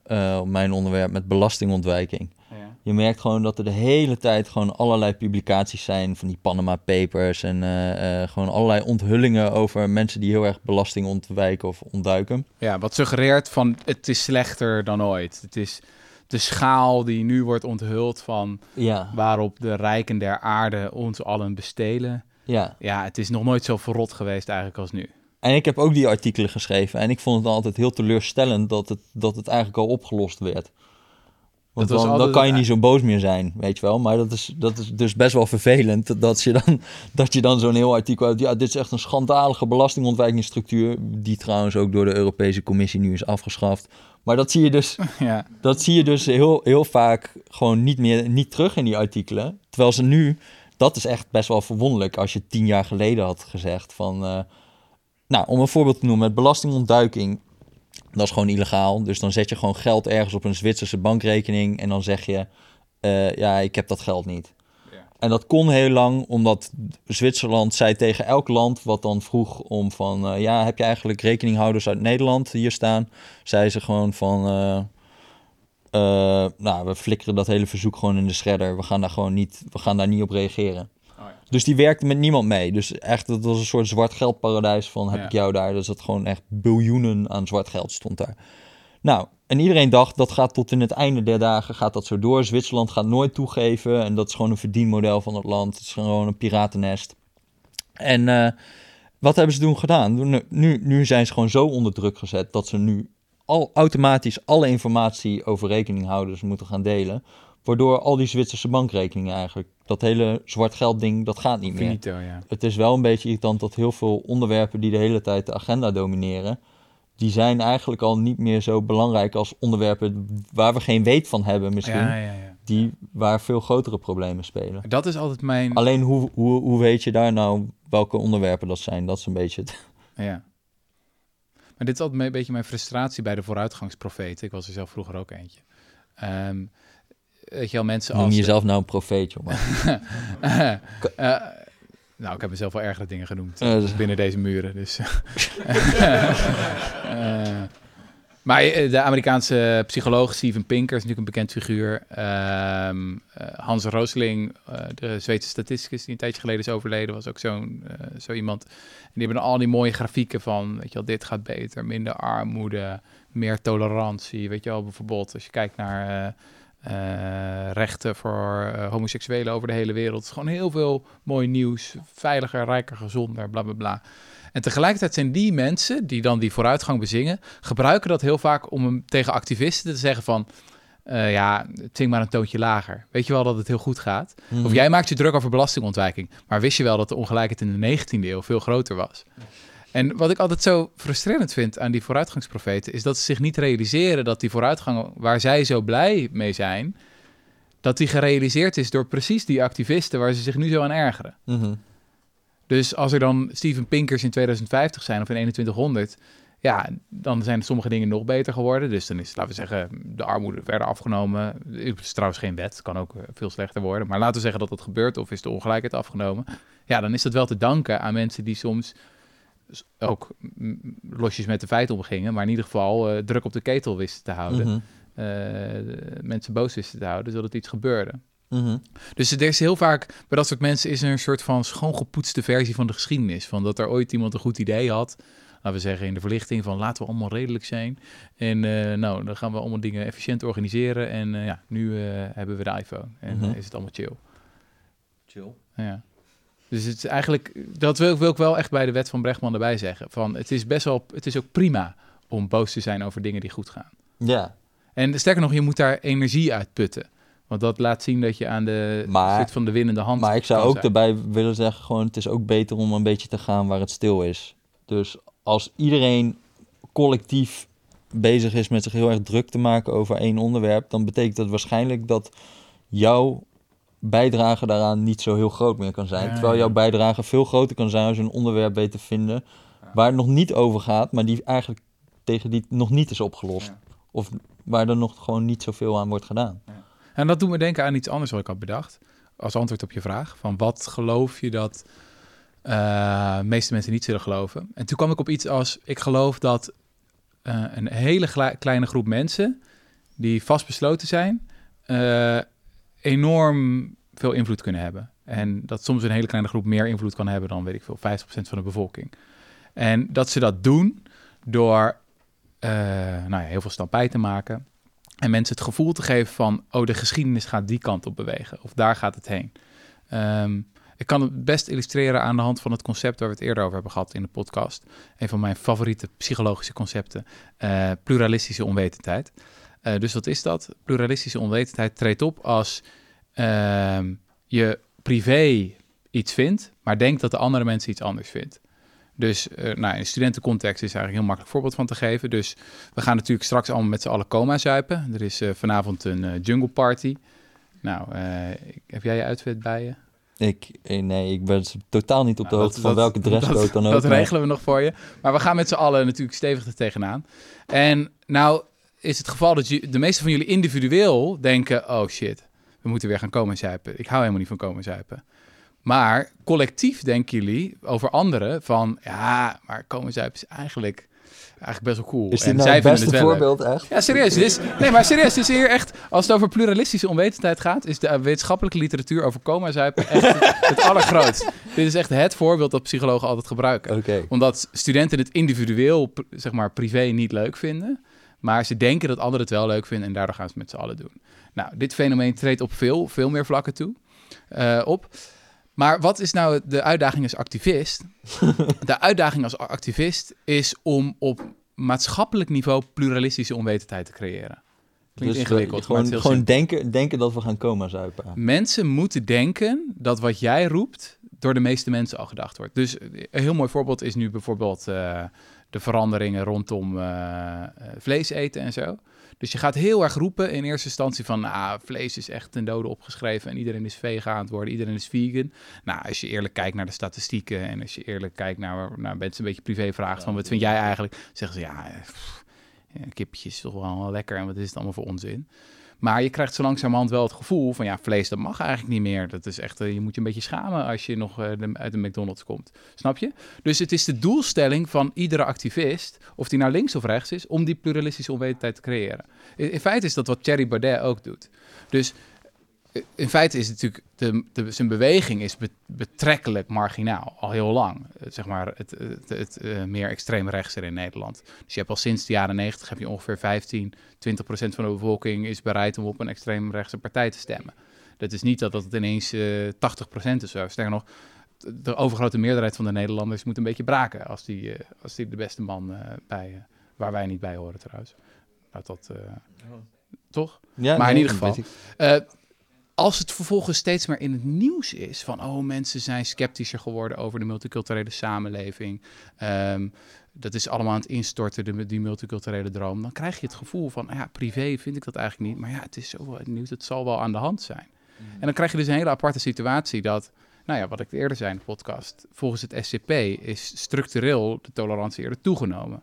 eh, op mijn onderwerp met belastingontwijking. Ja. Je merkt gewoon dat er de hele tijd gewoon allerlei publicaties zijn van die Panama Papers en eh, eh, gewoon allerlei onthullingen over mensen die heel erg belasting ontwijken of ontduiken. ja, wat suggereert van het is slechter dan ooit. Het is de schaal die nu wordt onthuld van Ja, waarop de rijken der aarde ons allen bestelen. ja. Ja, het is nog nooit zo verrot geweest eigenlijk als nu. En ik heb ook die artikelen geschreven en ik vond het altijd heel teleurstellend dat het, dat het eigenlijk al opgelost werd. Want Dat dan, kan je niet zo boos meer zijn, weet je wel. Maar dat is, dat is dus best wel vervelend [LAUGHS] dat je dan, dat je dan zo'n heel artikel hebt. Ja, dit is echt een schandalige belastingontwijkingsstructuur, die trouwens ook door de Europese Commissie nu is afgeschaft. Maar dat zie je dus, [LAUGHS] Ja, dat zie je dus heel, heel vaak gewoon niet meer niet terug in die artikelen. Terwijl ze nu, dat is echt best wel verwonderlijk als je tien jaar geleden had gezegd van... eh, nou, om een voorbeeld te noemen, met belastingontduiking, dat is gewoon illegaal. Dus dan zet je gewoon geld ergens op een Zwitserse bankrekening en dan zeg je, eh, ja, ik heb dat geld niet. Ja. En dat kon heel lang, omdat Zwitserland zei tegen elk land wat dan vroeg om van, eh, ja, heb je eigenlijk rekeninghouders uit Nederland hier staan? Zei ze gewoon van, eh, nou, we flikkeren dat hele verzoek gewoon in de shredder. We gaan daar gewoon niet, we gaan daar niet op reageren. Dus die werkte met niemand mee. Dus echt, dat was een soort zwart geldparadijs van heb Ja. ik jou daar. Dus dat gewoon echt biljoenen aan zwart geld stond daar. Nou, en iedereen dacht dat gaat tot in het einde der dagen gaat dat zo door. Zwitserland gaat nooit toegeven en dat is gewoon een verdienmodel van het land. Het is gewoon een piratennest. En eh, wat hebben ze toen gedaan? Nu, nu, nu zijn ze gewoon zo onder druk gezet dat ze nu al automatisch alle informatie over rekeninghouders moeten gaan delen. Waardoor al die Zwitserse bankrekeningen eigenlijk, dat hele zwart geld ding, dat gaat niet meer. finito, ja. Het is wel een beetje irritant dat heel veel onderwerpen die de hele tijd de agenda domineren, die zijn eigenlijk al niet meer zo belangrijk als onderwerpen waar we geen weet van hebben misschien, Ja, ja, ja. die, waar veel grotere problemen spelen. Dat is altijd mijn... Alleen hoe, hoe, hoe weet je daar nou welke onderwerpen dat zijn? Dat is een beetje het. Ja. Maar dit is altijd een beetje mijn frustratie bij de vooruitgangsprofeten. Ik was er zelf vroeger ook eentje. Ehm, weet je wel, mensen Noem als... jezelf nou een profeet, jongen. [LAUGHS] Eh, nou, ik heb mezelf wel ergere dingen genoemd. Dus- binnen deze muren. Dus. [LAUGHS] Eh, maar eh, de Amerikaanse psycholoog Steven Pinker is natuurlijk een bekend figuur. Ehm, eh, Hans Rosling, eh, de Zweedse statisticus die een tijdje geleden is overleden, was ook zo'n zo iemand. En die hebben al die mooie grafieken van, weet je wel, dit gaat beter, minder armoede, meer tolerantie. Weet je wel, bijvoorbeeld als je kijkt naar rechten voor eh, homoseksuelen over de hele wereld. Gewoon heel veel mooi nieuws, veiliger, rijker, gezonder, bla bla bla. En tegelijkertijd zijn die mensen die dan die vooruitgang bezingen, gebruiken dat heel vaak om hem tegen activisten te zeggen van, eh, ja, zing maar een toontje lager. Weet je wel dat het heel goed gaat? Mhm. Of jij maakt je druk over belastingontwijking, maar wist je wel dat de ongelijkheid in de 19e eeuw veel groter was? En wat ik altijd zo frustrerend vind aan die vooruitgangsprofeten, is dat ze zich niet realiseren dat die vooruitgang waar zij zo blij mee zijn, dat die gerealiseerd is door precies die activisten waar ze zich nu zo aan ergeren. Mhm. Dus als er dan Steven Pinkers in 2050 zijn of in 2100, ja, dan zijn sommige dingen nog beter geworden. Dus dan is, laten we zeggen, de armoede verder afgenomen. Het is trouwens geen wet, kan ook eh, veel slechter worden. Maar laten we zeggen dat dat gebeurt of is de ongelijkheid afgenomen. Ja, dan is dat wel te danken aan mensen die soms ook mm, losjes met de feiten omgingen, maar in ieder geval eh, druk op de ketel wisten te houden. Mhm. Eh, mensen boos wisten te houden, zodat iets gebeurde. Mhm. Dus er is heel vaak, bij dat soort mensen is er een soort van schoongepoetste versie van de geschiedenis. Van dat er ooit iemand een goed idee had, laten we zeggen in de verlichting, van laten we allemaal redelijk zijn. En eh, nou, dan gaan we allemaal dingen efficiënt organiseren. En eh, ja, nu eh, hebben we de iPhone en Mhm. is het allemaal chill. Chill. Ja. Dus het is eigenlijk, dat wil, wil ik wel echt bij de wet van Brechtman erbij zeggen. Van, het is best wel, het is ook prima om boos te zijn over dingen die goed gaan. Ja, En sterker nog, je moet daar energie uit putten. Want dat laat zien dat je aan de Maar- zit van de winnende hand maar ik zou ook zijn. erbij willen zeggen, gewoon het is ook beter om een beetje te gaan waar het stil is. Dus als iedereen collectief bezig is met zich heel erg druk te maken over één onderwerp, dan betekent dat waarschijnlijk dat jouw bijdrage daaraan niet zo heel groot meer kan zijn. Ja, Terwijl jouw bijdrage veel groter kan zijn als je een onderwerp weet te vinden waar het nog niet over gaat, maar die eigenlijk tegen die nog niet is opgelost. Of waar er nog gewoon niet zoveel aan wordt gedaan. En dat doet me denken aan iets anders wat ik had bedacht. Als antwoord op je vraag. Van wat geloof je dat eh, de meeste mensen niet zullen geloven? En toen kwam ik op iets als... Ik geloof dat eh, een hele kleine groep mensen... die vastbesloten zijn... eh, enorm veel invloed kunnen hebben. En dat soms een hele kleine groep meer invloed kan hebben... dan, weet ik veel, 50% van de bevolking. En dat ze dat doen door eh, nou ja, heel veel stampij te maken... En mensen het gevoel te geven van, oh, de geschiedenis gaat die kant op bewegen. Of daar gaat het heen. Ehm, ik kan het best illustreren aan de hand van het concept waar we het eerder over hebben gehad in de podcast. Een van mijn favoriete psychologische concepten, eh, pluralistische onwetendheid. Eh, dus wat is dat? Pluralistische onwetendheid treedt op als ehm, je privé iets vindt, maar denkt dat de andere mensen iets anders vindt. Dus eh, nou, in studentencontext is daar een heel makkelijk voorbeeld van te geven. Dus we gaan natuurlijk straks allemaal met z'n allen coma zuipen. Er is eh, vanavond een jungle party. Nou, heb jij je outfit bij je? Ik, nee, ik ben totaal niet op de Nou, hoogte dat- van welke dresscode dat, dan ook. Dat regelen we nog voor je. Maar we gaan met z'n allen natuurlijk stevig er tegenaan. En nou is het geval dat je, de meeste van jullie individueel denken... oh shit, we moeten weer gaan komen zuipen. Ik hou helemaal niet van komen zuipen. Maar collectief denken jullie over anderen van... ja, maar komen zuipen is eigenlijk, eigenlijk best wel cool. Is dit En nou zij het beste leuk. voorbeeld echt? Ja, serieus. Dit is, nee, maar serieus. Het is hier echt, als het over pluralistische onwetendheid gaat, is de eh, wetenschappelijke literatuur over coma-zuipen echt het, het [LAUGHS] allergrootst. Dit is echt het voorbeeld dat psychologen altijd gebruiken. Omdat studenten het individueel, zeg maar, privé niet leuk vinden. Maar ze denken dat anderen het wel leuk vinden en daardoor gaan ze het met z'n allen doen. Nou, dit fenomeen treedt op veel, veel meer vlakken toe, eh, op. Maar wat is nou de uitdaging als activist? [LAUGHS] de uitdaging als activist is om op maatschappelijk niveau pluralistische onwetendheid te creëren. Klinkt Dus ingewikkeld, gewoon, gewoon denken, denken dat we gaan coma zuipen. Mensen moeten denken dat wat jij roept door de meeste mensen al gedacht wordt. Dus een heel mooi voorbeeld is nu bijvoorbeeld eh, de veranderingen rondom eh, eh, vlees eten en zo. Dus je gaat heel erg roepen in eerste instantie van... Ah, vlees is echt ten dode opgeschreven en iedereen is vegan aan het worden, iedereen is vegan. Nou, als je eerlijk kijkt naar de statistieken en als je eerlijk kijkt naar, naar mensen een beetje privé vraagt van... wat vind jij eigenlijk? Zeggen ze, ja, eh, pff, kippetje is toch wel lekker en wat is het allemaal voor onzin? Maar je krijgt zo langzamerhand wel het gevoel van ja, vlees dat mag eigenlijk niet meer. Dat is echt, eh, je moet je een beetje schamen als je nog eh, uit de McDonald's komt. Snap je? Dus het is de doelstelling van iedere activist, of die nou links of rechts is, om die pluralistische onwetendheid te creëren. In, feite is dat wat Thierry Baudet ook doet. Dus in feite is het natuurlijk, de, de, zijn beweging is be- betrekkelijk marginaal, al heel lang. Eh, Zeg maar het, het, het eh, meer extreem rechtser in Nederland. Dus je hebt al sinds de jaren 90 heb je ongeveer 15, 20 procent van de bevolking is bereid om op een extreemrechtse partij te stemmen. Dat is niet dat dat het ineens eh 80 procent is. Zo. Sterker nog, de- overgrote meerderheid van de Nederlanders moet een beetje braken als die, eh, als die de beste man eh, bij, waar wij niet bij horen trouwens. Laat dat, eh, toch? Ja, Maar in ieder geval. Eh, als het vervolgens steeds meer in het nieuws is van oh mensen zijn sceptischer geworden over de multiculturele samenleving, ehm, dat is allemaal aan het instorten de, die multiculturele droom, dan krijg je het gevoel van ja privé vind ik dat eigenlijk niet, maar ja het is zo het nieuws, het zal wel aan de hand zijn. En dan krijg je dus een hele aparte situatie dat, nou ja, wat ik eerder zei in de podcast, volgens het SCP is structureel de tolerantie eerder toegenomen.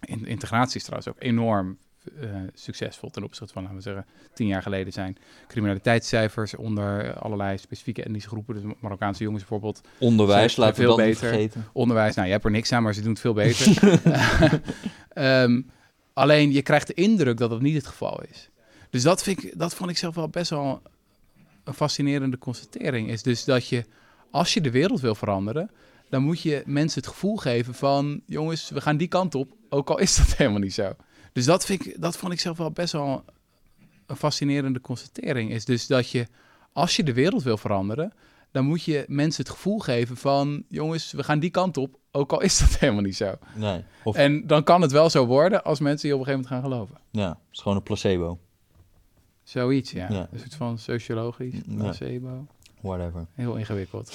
In, integratie is trouwens ook enorm eh, succesvol ten opzichte van, laten we zeggen, tien jaar geleden zijn criminaliteitscijfers onder allerlei specifieke etnische groepen, dus Marokkaanse jongens bijvoorbeeld, Onderwijs, laten we veel dat beter. vergeten. onderwijs, nou je hebt er niks aan, maar ze doen het veel beter. [LAUGHS] [LAUGHS] Ehm, alleen je krijgt de indruk dat dat niet het geval is. Dus dat, vind ik, dat vond ik zelf wel best wel een fascinerende constatering. Is dus dat je, als je de wereld wil veranderen, dan moet je mensen het gevoel geven van, jongens, we gaan die kant op, ook al is dat [LAUGHS] helemaal niet zo. Dus dat, vind ik, dat vond ik zelf wel best wel een fascinerende constatering. Is dus dat je, als je de wereld wil veranderen, dan moet je mensen het gevoel geven van... jongens, we gaan die kant op, ook al is dat [LAUGHS] helemaal niet zo. Nee. Of, En dan kan het wel zo worden als mensen die op een gegeven moment gaan geloven. ja, het is gewoon een placebo. Zoiets, ja. Ja. Een soort van sociologisch, Ja. placebo. Whatever. Heel ingewikkeld.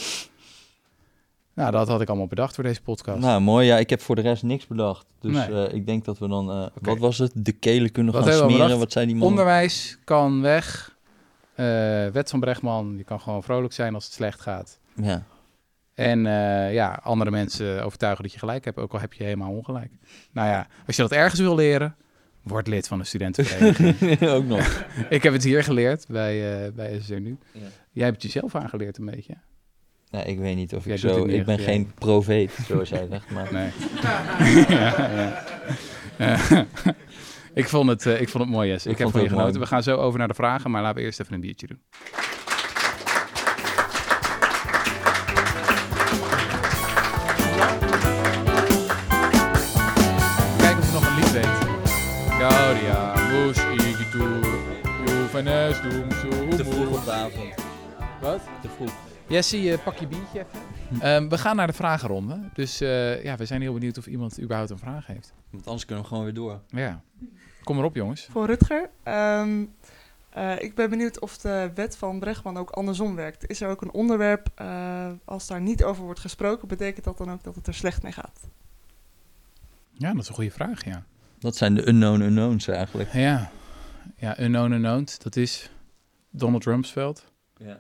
Nou, dat had ik allemaal bedacht voor deze podcast. Nou, mooi. Ja, ik heb voor de rest niks bedacht. Dus Nee. eh, ik denk dat we dan... eh, Wat was het? De kelen kunnen Wat gaan smeren. bedacht? Wat zei die man? Onderwijs kan weg. Eh, wet van Brechtman, je kan gewoon vrolijk zijn als het slecht gaat. Ja. En ja, andere mensen overtuigen dat je gelijk hebt, ook al heb je helemaal ongelijk. Nou ja, als je dat ergens wil leren, word lid van de studentenvereniging. [LAUGHS] Ook nog. [LAUGHS] ik heb het hier geleerd bij, eh bij SSR nu. Ja. Jij hebt het jezelf aangeleerd een beetje. Nee, ik weet niet of Jij ik zo... Ik ben geen profeet, zoals jij zegt. Maar Nee. [LAUGHS] ja, ja. [LAUGHS] Ik, vond het, eh, ik vond het mooi, Jess. Ik, Ik heb van je genoten. mooi. We gaan zo over naar de vragen, maar laten we eerst even een biertje doen. Kijken of je nog een lied weet. Gaudia, moes, igi toer, jovenes, doem, zo, te vroeg op de avond. Wat? Te vroeg. Jessie, eh, pak je biertje even. Ehm, we gaan naar de vragenronde. Dus eh, ja, we zijn heel benieuwd of iemand überhaupt een vraag heeft. Want anders kunnen we gewoon weer door. Ja. Kom erop, jongens. Voor Rutger. Ehm, eh, ik ben benieuwd of de wet van Brechtman ook andersom werkt. Is er ook een onderwerp, eh, als daar niet over wordt gesproken, betekent dat dan ook dat het er slecht mee gaat? Ja, dat is een goede vraag, ja. Dat zijn de unknown unknowns eigenlijk. Ja, ja unknown unknown, dat is Donald Rumsfeld. Ja.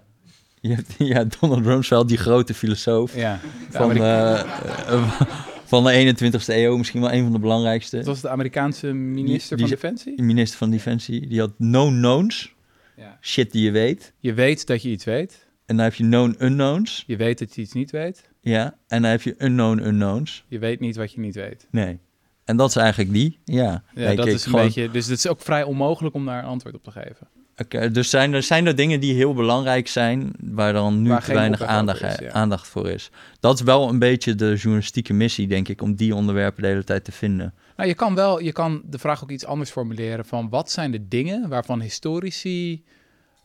Je hebt [LAUGHS] ja, Donald Rumsfeld, die grote filosoof Ja, de van, Ameri- eh, eh, [LAUGHS] van de 21ste eeuw, misschien wel een van de belangrijkste. dat was de Amerikaanse minister Die- van Defensie. Minister van Defensie, die had known knowns, Ja. shit die je weet. Je weet dat je iets weet. En dan heb je known unknowns, Je weet dat je iets niet weet. ja. En dan heb je unknown unknowns. Je weet niet wat je niet weet. Nee. En dat is eigenlijk die, ja. Ja, dat is een Gewoon- beetje... Dus het is ook vrij onmogelijk om daar een antwoord op te geven. Oké, dus zijn er, zijn er dingen die heel belangrijk zijn, waar dan nu Waar te weinig aandacht, over is, ja. aandacht voor is? Dat is wel een beetje de journalistieke missie, denk ik, om die onderwerpen de hele tijd te vinden. Nou, je kan wel, je kan de vraag ook iets anders formuleren van wat zijn de dingen waarvan historici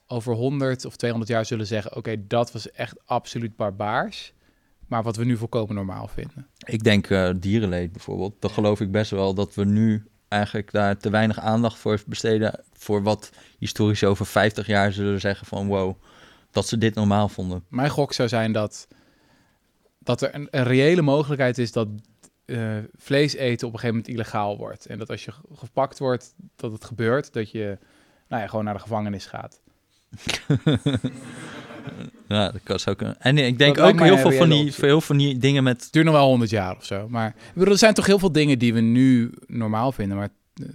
over 100 of 200 jaar zullen zeggen, oké, dat was echt absoluut barbaars, maar wat we nu volkomen normaal vinden. Ik denk eh, dierenleed bijvoorbeeld. Dan geloof ik best wel dat we nu eigenlijk daar te weinig aandacht voor besteden. Voor wat historici over 50 jaar zullen zeggen van wow, dat ze dit normaal vonden. Mijn gok zou zijn dat, dat er een, een reële mogelijkheid is dat eh, vlees eten op een gegeven moment illegaal wordt. En dat als je ge- gepakt wordt, dat het gebeurt, dat je nou ja, gewoon naar de gevangenis gaat. [LAUGHS] Ja, dat zou kunnen. En ik denk Dat ook heel een veel, van die, veel van die dingen met... Het duurt nog wel 100 jaar of zo. Maar ik bedoel, er zijn toch heel veel dingen die we nu normaal vinden. Maar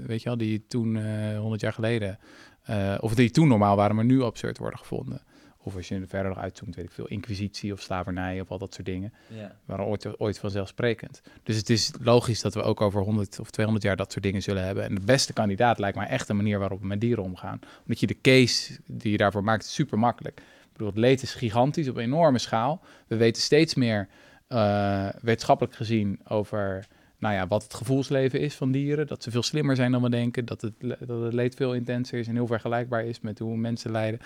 weet je wel, die toen eh 100 jaar geleden. eh, of die toen normaal waren, maar nu absurd worden gevonden. Of als je er verder nog uitzoomt, weet ik veel, inquisitie of slavernij of al dat soort dingen. waren ooit, ooit vanzelfsprekend. Dus het is logisch dat we ook over 100 of 200 jaar dat soort dingen zullen hebben. En de beste kandidaat lijkt mij echt de manier waarop we met dieren omgaan. Omdat je de case die je daarvoor maakt, super makkelijk. Ik bedoel, het leed is gigantisch op enorme schaal. We weten steeds meer eh, wetenschappelijk gezien over nou ja, wat het gevoelsleven is van dieren. Dat ze veel slimmer zijn dan we denken. Dat het, dat het leed veel intenser is en heel vergelijkbaar is met hoe mensen lijden.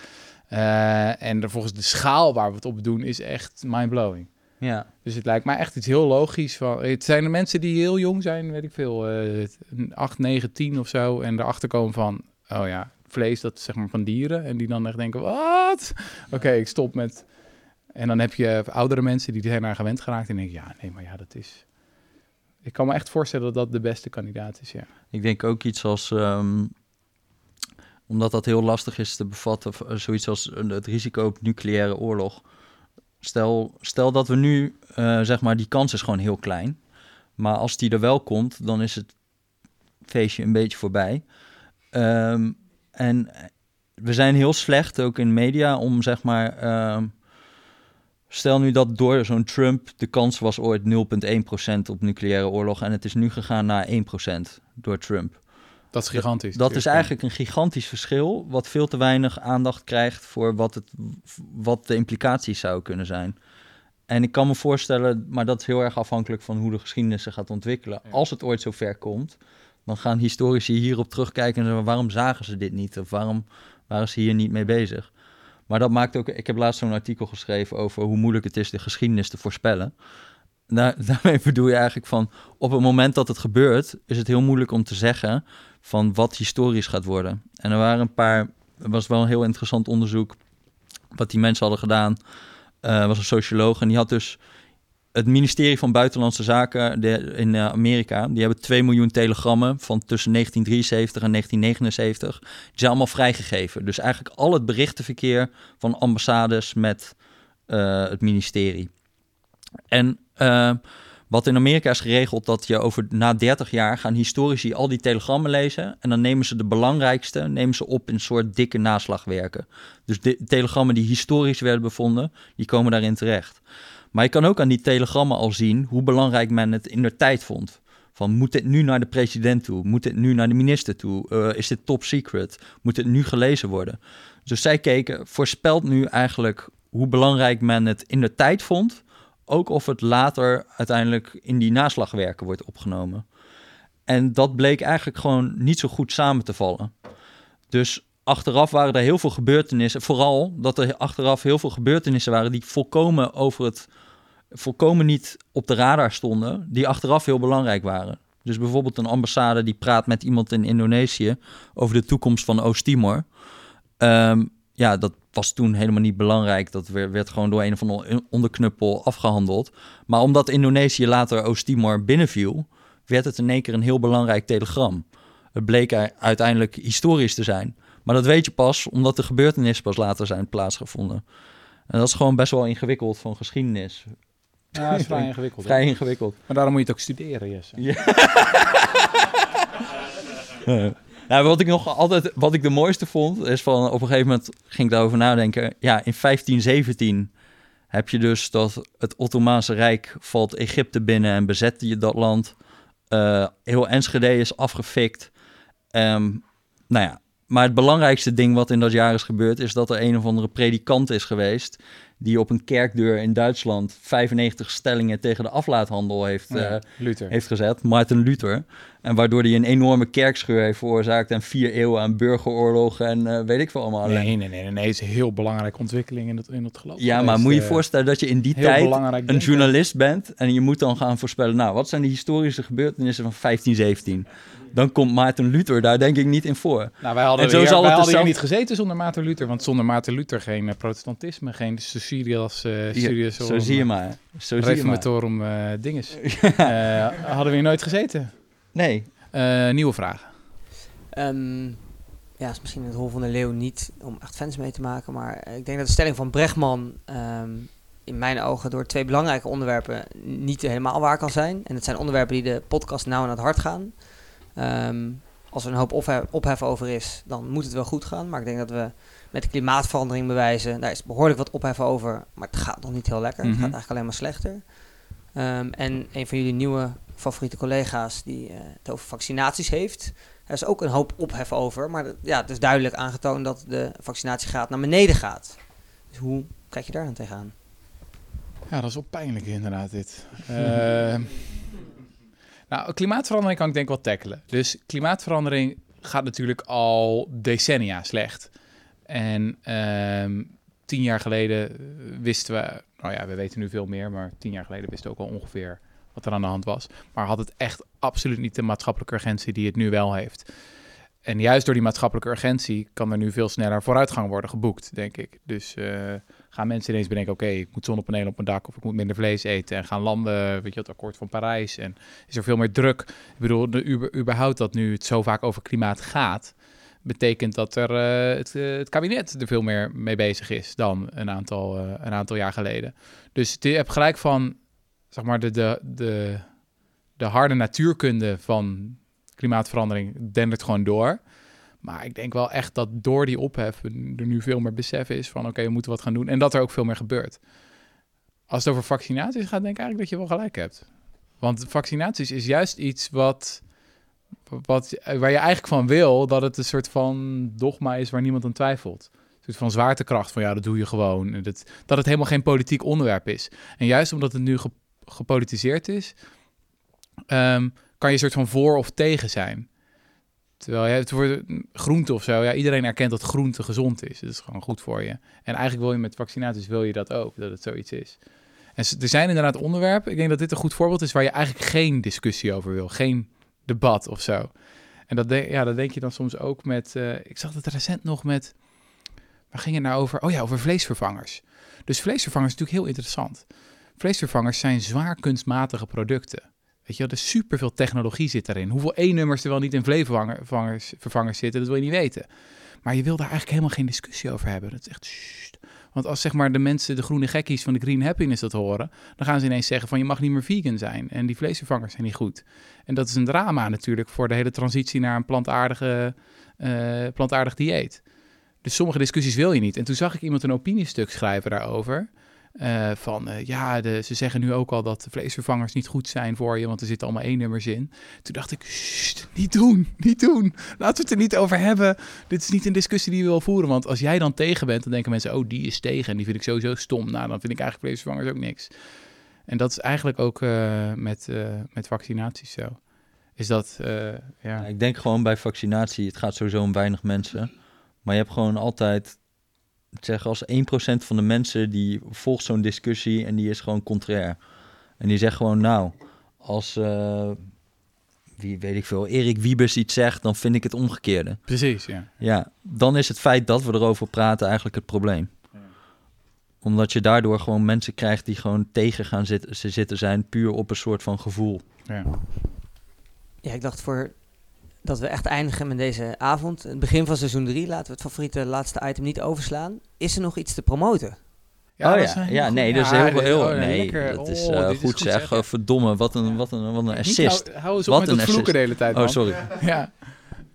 Eh, en volgens de schaal waar we het op doen is echt mind-blowing. Ja. Dus het lijkt mij echt iets heel logisch. Van, het zijn de mensen die heel jong zijn, weet ik veel, eh 8, 9, 10 of zo. En erachter komen van, oh ja, vlees dat zeg maar van dieren. En die dan echt denken, wat? Oké, ik stop met... En dan heb je oudere mensen die zijn daar gewend geraakt. En denken, ja, nee, maar ja, dat is... Ik kan me echt voorstellen dat dat de beste kandidaat is, ja. Ik denk ook iets als, ehm, omdat dat heel lastig is te bevatten, v- zoiets als een- het risico op nucleaire oorlog. Stel, stel dat we nu, eh, zeg maar, die kans is gewoon heel klein. Maar als die er wel komt, dan is het feestje een beetje voorbij. Ehm, en we zijn heel slecht ook in media om, zeg maar, ehm, Stel nu dat door zo'n Trump de kans was ooit 0,1% op nucleaire oorlog en het is nu gegaan naar 1% door Trump. Dat is gigantisch. Dat is eigenlijk een gigantisch verschil, wat veel te weinig aandacht krijgt voor wat, het, wat de implicaties zouden kunnen zijn. En ik kan me voorstellen, maar dat is heel erg afhankelijk van hoe de geschiedenis zich gaat ontwikkelen. Als het ooit zo ver komt, dan gaan historici hierop terugkijken en zeggen, waarom zagen ze dit niet? Of waarom waren ze hier niet mee bezig? Maar dat maakt ook... Ik heb laatst zo'n artikel geschreven over hoe moeilijk het is de geschiedenis te voorspellen. Daar, [LAUGHS] daarmee bedoel je eigenlijk van... Op het moment dat het gebeurt, is het heel moeilijk om te zeggen... van wat historisch gaat worden. En er waren een paar... Het was wel een heel interessant onderzoek... wat die mensen hadden gedaan. Eh was een socioloog en die had dus... Het ministerie van Buitenlandse Zaken in eh, Amerika... die hebben 2 miljoen telegrammen van tussen 1973 en 1979... Die zijn allemaal vrijgegeven. Dus eigenlijk al het berichtenverkeer van ambassades met eh, het ministerie. En eh, wat in Amerika is geregeld, dat je over na 30 jaar gaan historici al die telegrammen lezen. En dan nemen ze de belangrijkste nemen ze op in een soort dikke naslagwerken. Dus de telegrammen die historisch werden bevonden, die komen daarin terecht. Maar je kan ook aan die telegrammen al zien hoe belangrijk men het in de tijd vond. Van moet dit nu naar de president toe? Moet dit nu naar de minister toe? Eh, is dit top secret? Moet dit nu gelezen worden? Dus zij keken, voorspelt nu eigenlijk hoe belangrijk men het in de tijd vond. Ook of het later uiteindelijk in die naslagwerken wordt opgenomen. En dat bleek eigenlijk gewoon niet zo goed samen te vallen. Dus achteraf waren er heel veel gebeurtenissen. Vooral dat er achteraf heel veel gebeurtenissen waren die volkomen over het. volkomen niet op de radar stonden. Die achteraf heel belangrijk waren. Dus bijvoorbeeld een ambassade die praat met iemand in Indonesië over de toekomst van Oost-Timor. Ehm, ja, dat was toen helemaal niet belangrijk. Dat werd, gewoon door een of andere onderknuppel afgehandeld. Maar omdat Indonesië later Oost-Timor binnenviel, werd het in één keer een heel belangrijk telegram. Het bleek uiteindelijk historisch te zijn. Maar dat weet je pas omdat de gebeurtenissen pas later zijn plaatsgevonden. En dat is gewoon best wel ingewikkeld van geschiedenis. Ja, dat is vrij [LAUGHS] ingewikkeld. Vrij ingewikkeld. Maar daarom moet je het ook studeren, Jesse. [LAUGHS] Nou, wat ik nog altijd, wat ik de mooiste vond, is van op een gegeven moment ging ik daarover nadenken. Ja, in 1517 heb je dus dat het Ottomaanse Rijk valt Egypte binnen en bezet je dat land. Eh, heel Enschede is afgefikt. Ehm, nou ja, maar het belangrijkste ding wat in dat jaar is gebeurd, is dat er een of andere predikant is geweest. Die op een kerkdeur in Duitsland 95 stellingen tegen de aflaathandel heeft, eh, Ja, heeft gezet, Martin Luther. En waardoor hij een enorme kerkscheur heeft veroorzaakt en vier eeuwen aan burgeroorlogen en eh, weet ik veel allemaal. Nee, nee, nee, nee, nee. Het is een heel belangrijke ontwikkeling in het, in het geloof. Ja, maar moet je je eh, voorstellen dat je in die heel tijd een denken. journalist bent en je moet dan gaan voorspellen, nou, wat zijn de historische gebeurtenissen van 1517? Dan komt Maarten Luther daar denk ik niet in voor. Nou, wij hadden, En zo hier, zal wij het hadden niet gezeten zonder Maarten Luther. Want zonder Maarten Luther geen eh, protestantisme, geen Sicilias, uh, Ja, zo zie je maar. Zo zie je maar. Reformatorum eh dinges. [LAUGHS] Eh, hadden we hier nooit gezeten. Nee, Eh, nieuwe vragen. Ehm, ja, is misschien het Hol van de Leeuw niet om echt fans mee te maken. Maar ik denk dat de stelling van Brechtman ehm, in mijn ogen door twee belangrijke onderwerpen niet helemaal waar kan zijn. En het zijn onderwerpen die de podcast nauw aan het hart gaan. Ehm, als er een hoop ophef, ophef over is, dan moet het wel goed gaan. Maar ik denk dat we met de klimaatverandering bewijzen, daar is behoorlijk wat ophef over. Maar het gaat nog niet heel lekker. Mhm. Het gaat eigenlijk alleen maar slechter. Ehm, en een van jullie nieuwe favoriete collega's die eh, het over vaccinaties heeft. Er is ook een hoop ophef over, maar ja, het is duidelijk aangetoond dat de vaccinatiegraad naar beneden gaat. Dus hoe kijk je daar dan tegenaan? Ja, dat is wel pijnlijk inderdaad dit. [LAUGHS] Eh, nou, klimaatverandering kan ik denk wel tackelen. Dus klimaatverandering gaat natuurlijk al decennia slecht. En ehm, tien jaar geleden eh, wisten we, nou ja, we weten nu veel meer, maar tien jaar geleden wisten we ook al ongeveer wat er aan de hand was. Maar had het echt absoluut niet de maatschappelijke urgentie die het nu wel heeft. En juist door die maatschappelijke urgentie kan er nu veel sneller vooruitgang worden geboekt, denk ik. Dus eh, gaan mensen ineens bedenken, oké, ik moet zonnepanelen op mijn dak of ik moet minder vlees eten en gaan landen, weet je, het akkoord van Parijs en is er veel meer druk. Ik bedoel, de, überhaupt dat nu het zo vaak over klimaat gaat, betekent dat er eh, het, eh, het kabinet er veel meer mee bezig is dan een aantal, een aantal jaar geleden. Dus je hebt gelijk van, zeg maar, de, de, de, de harde natuurkunde van klimaatverandering dendert gewoon door. Maar ik denk wel echt dat door die ophef er nu veel meer besef is van oké, we moeten wat gaan doen. En dat er ook veel meer gebeurt. Als het over vaccinaties gaat, denk ik eigenlijk dat je wel gelijk hebt. Want vaccinaties is juist iets wat, wat, waar je eigenlijk van wil dat het een soort van dogma is waar niemand aan twijfelt. Een soort van zwaartekracht van ja, dat doe je gewoon. Dat, dat het helemaal geen politiek onderwerp is. En juist omdat het nu ge- gepolitiseerd is, ehm, kan je een soort van voor of tegen zijn. Terwijl ja, het wordt groente of zo. Ja, iedereen erkent dat groente gezond is. Het is gewoon goed voor je. En eigenlijk wil je met vaccinaties wil je dat ook, dat het zoiets is. En er zijn inderdaad onderwerpen. Ik denk dat dit een goed voorbeeld is waar je eigenlijk geen discussie over wil. Geen debat of zo. En dat, ja, dat denk je dan soms ook met... eh, ik zag het recent nog met... Waar ging het nou over? Oh ja, over vleesvervangers. Dus vleesvervangers is natuurlijk heel interessant. Vleesvervangers zijn zwaar kunstmatige producten. Weet je, er is superveel technologie zit daarin. Hoeveel E-nummers er wel niet in vleesvervangers vervangers zitten, dat wil je niet weten. Maar je wil daar eigenlijk helemaal geen discussie over hebben. Dat is echt... Want als zeg maar de mensen, de groene gekkies van de Green Happiness dat horen, dan gaan ze ineens zeggen van je mag niet meer vegan zijn en die vleesvervangers zijn niet goed. En dat is een drama natuurlijk voor de hele transitie naar een plantaardige, eh, plantaardig dieet. Dus sommige discussies wil je niet. En toen zag ik iemand een opiniestuk schrijven daarover. Eh, van eh, ja, ze zeggen nu ook al dat vleesvervangers niet goed zijn voor je, want er zitten allemaal één-nummers in. Toen dacht ik, "Sst, niet doen, niet doen. Laten we het er niet over hebben. Dit is niet een discussie die we wil voeren. Want als jij dan tegen bent, dan denken mensen, oh, die is tegen en die vind ik sowieso stom. Nou, dan vind ik eigenlijk vleesvervangers ook niks. En dat is eigenlijk ook eh, met, met vaccinaties zo. Is dat. Ja, ik denk gewoon bij vaccinatie, het gaat sowieso om weinig mensen. Maar je hebt gewoon altijd, ik zeg als 1% van de mensen die volgt zo'n discussie en die is gewoon contrair. En die zegt gewoon, nou, als, eh, wie weet ik veel, Erik Wiebes iets zegt, dan vind ik het omgekeerde. Precies, ja. Ja, dan is het feit dat we erover praten eigenlijk het probleem. Omdat je daardoor gewoon mensen krijgt die gewoon tegen gaan zitten, ze zitten zijn, puur op een soort van gevoel. ja. Ja, ik dacht voor dat we echt eindigen met deze avond. Het begin van seizoen 3, laten we het favoriete laatste item niet overslaan. Is er nog iets te promoten? oh ja, heel ja goed- nee, dat is Ja, heel, heel oh, nee, lekker. dat is Oh, eh, goed, zeg. ja. Oh, Verdomme, wat een, wat een, wat een Niet assist. hou, hou eens op Wat met een vloeken assist. de hele tijd, man. Oh, sorry. Ja.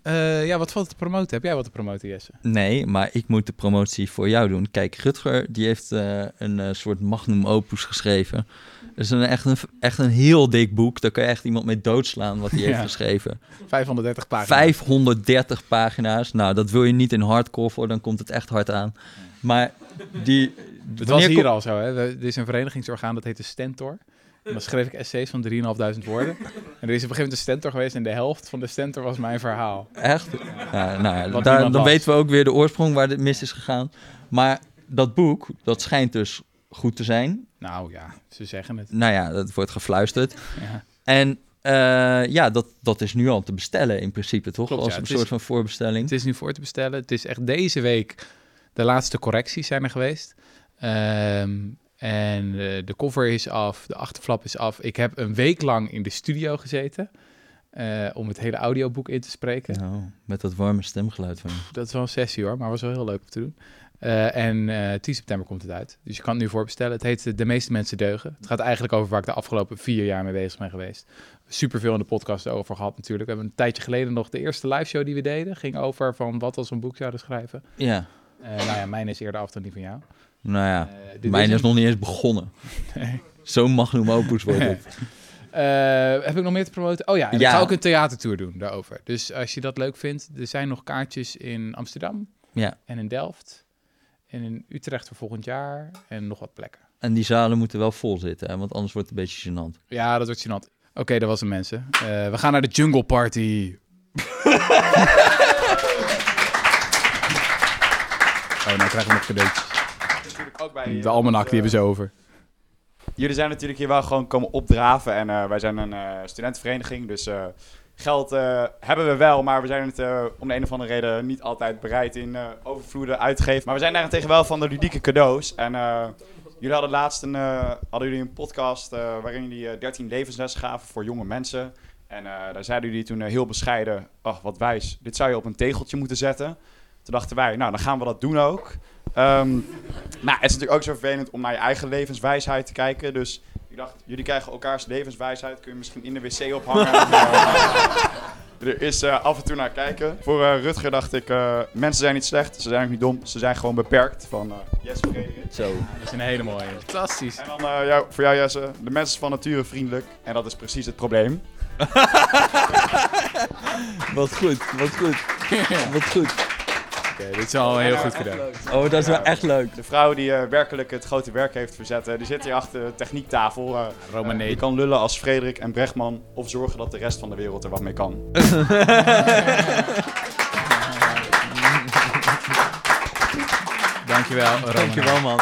Eh, ja, wat valt te promoten? Heb jij wat te promoten, Jesse? Nee, maar ik moet de promotie voor jou doen. Kijk, Rutger die heeft eh, een eh, soort magnum opus geschreven. Dat is een, echt, een, echt een heel dik boek. Daar kan je echt iemand mee doodslaan wat hij [LAUGHS] heeft geschreven. 530 pagina's. 530 pagina's. Nou, dat wil je niet in hardcore voor, dan komt het echt hard aan. Maar die... Het was hier kom- al zo, hè. Er is een verenigingsorgaan, dat heet de Stentor. En dan schreef ik essays van 3.500 woorden. En er is op een gegeven moment een Stentor geweest en de helft van de Stentor was mijn verhaal. Echt? Ja, nou ja, daar, dan weten we ook weer de oorsprong waar dit mis is gegaan. Maar dat boek, dat schijnt dus goed te zijn. Nou ja, ze zeggen het. Nou ja, dat wordt gefluisterd. Ja. En eh, ja, dat, dat is nu al te bestellen in principe, toch? Klopt, Als ja. een soort is- van voorbestelling. Het is nu voor te bestellen. Het is echt deze week de laatste correcties zijn er geweest. Ehm, en eh, de cover is af, de achterflap is af. Ik heb een week lang in de studio gezeten eh, om het hele audioboek in te spreken. Nou, met dat warme stemgeluid van je. Dat is wel een sessie hoor, maar was wel heel leuk om te doen. Eh, en eh 10 september komt het uit. Dus je kan het nu voorbestellen. Het heet De meeste mensen deugen. Het gaat eigenlijk over waar ik de afgelopen vier jaar mee bezig ben geweest. Super veel in de podcast over gehad natuurlijk. We hebben een tijdje geleden nog de eerste live show die we deden. Ging over van wat als we een boek zouden schrijven. Ja, nou ja, mijn is eerder af dan die van jou. Nou ja. Eh, Mijn is nog niet eens begonnen. Nee. [LAUGHS] Zo'n magnum opus wordt het. Eh, heb ik nog meer te promoten? Oh ja, ik ga ook een theatertour doen daarover. Dus als je dat leuk vindt, er zijn nog kaartjes in Amsterdam Ja, en in Delft. En in Utrecht voor volgend jaar en nog wat plekken. en die zalen moeten wel vol zitten, hè, want anders wordt het een beetje gênant. Ja, dat wordt gênant. Oké, dat was het mensen. Eh, we gaan naar de Jungle Party. [LAUGHS] oh, nou krijgen we nog cadeautjes. Natuurlijk ook bij, De almanak, die hebben ze over. Jullie zijn natuurlijk hier wel gewoon komen opdraven. En eh, wij zijn een eh, studentenvereniging. Dus eh, geld eh, hebben we wel. Maar we zijn het eh, om de een of andere reden niet altijd bereid in eh, overvloeden uit te geven. Maar we zijn daarentegen wel van de ludieke cadeaus. En eh, jullie hadden laatst een, eh, hadden jullie een podcast eh, waarin jullie eh, 13 levenslessen gaven voor jonge mensen. En eh, daar zeiden jullie toen eh, heel bescheiden, ach wat wijs, dit zou je op een tegeltje moeten zetten. Toen dachten wij, nou dan gaan we dat doen ook. Ehm, nou, het is natuurlijk ook zo vervelend om naar je eigen levenswijsheid te kijken. Dus ik dacht, jullie krijgen elkaars levenswijsheid. Kun je misschien in de wc ophangen. [LAUGHS] er is eh, af en toe naar kijken. Voor eh, Rutger dacht ik, eh, mensen zijn niet slecht. Ze zijn ook niet dom. Ze zijn gewoon beperkt. Van eh Jesse Frederik. Zo. Dat is een hele mooie. Fantastisch. En dan eh, jou, voor jou Jesse, de mensen van nature vriendelijk. En dat is precies het probleem. [LAUGHS] Wat goed, wat goed, [LAUGHS] wat goed. Oké, dit is al heel goed gedaan. Oh, dat is wel echt leuk. De vrouw die eh, werkelijk het grote werk heeft verzet, eh, die zit hier achter de techniektafel. eh Romané. eh, die kan lullen als Frederik en Brechtman of zorgen dat de rest van de wereld er wat mee kan. [LAUGHS] Dankjewel, Romané. Dankjewel, man.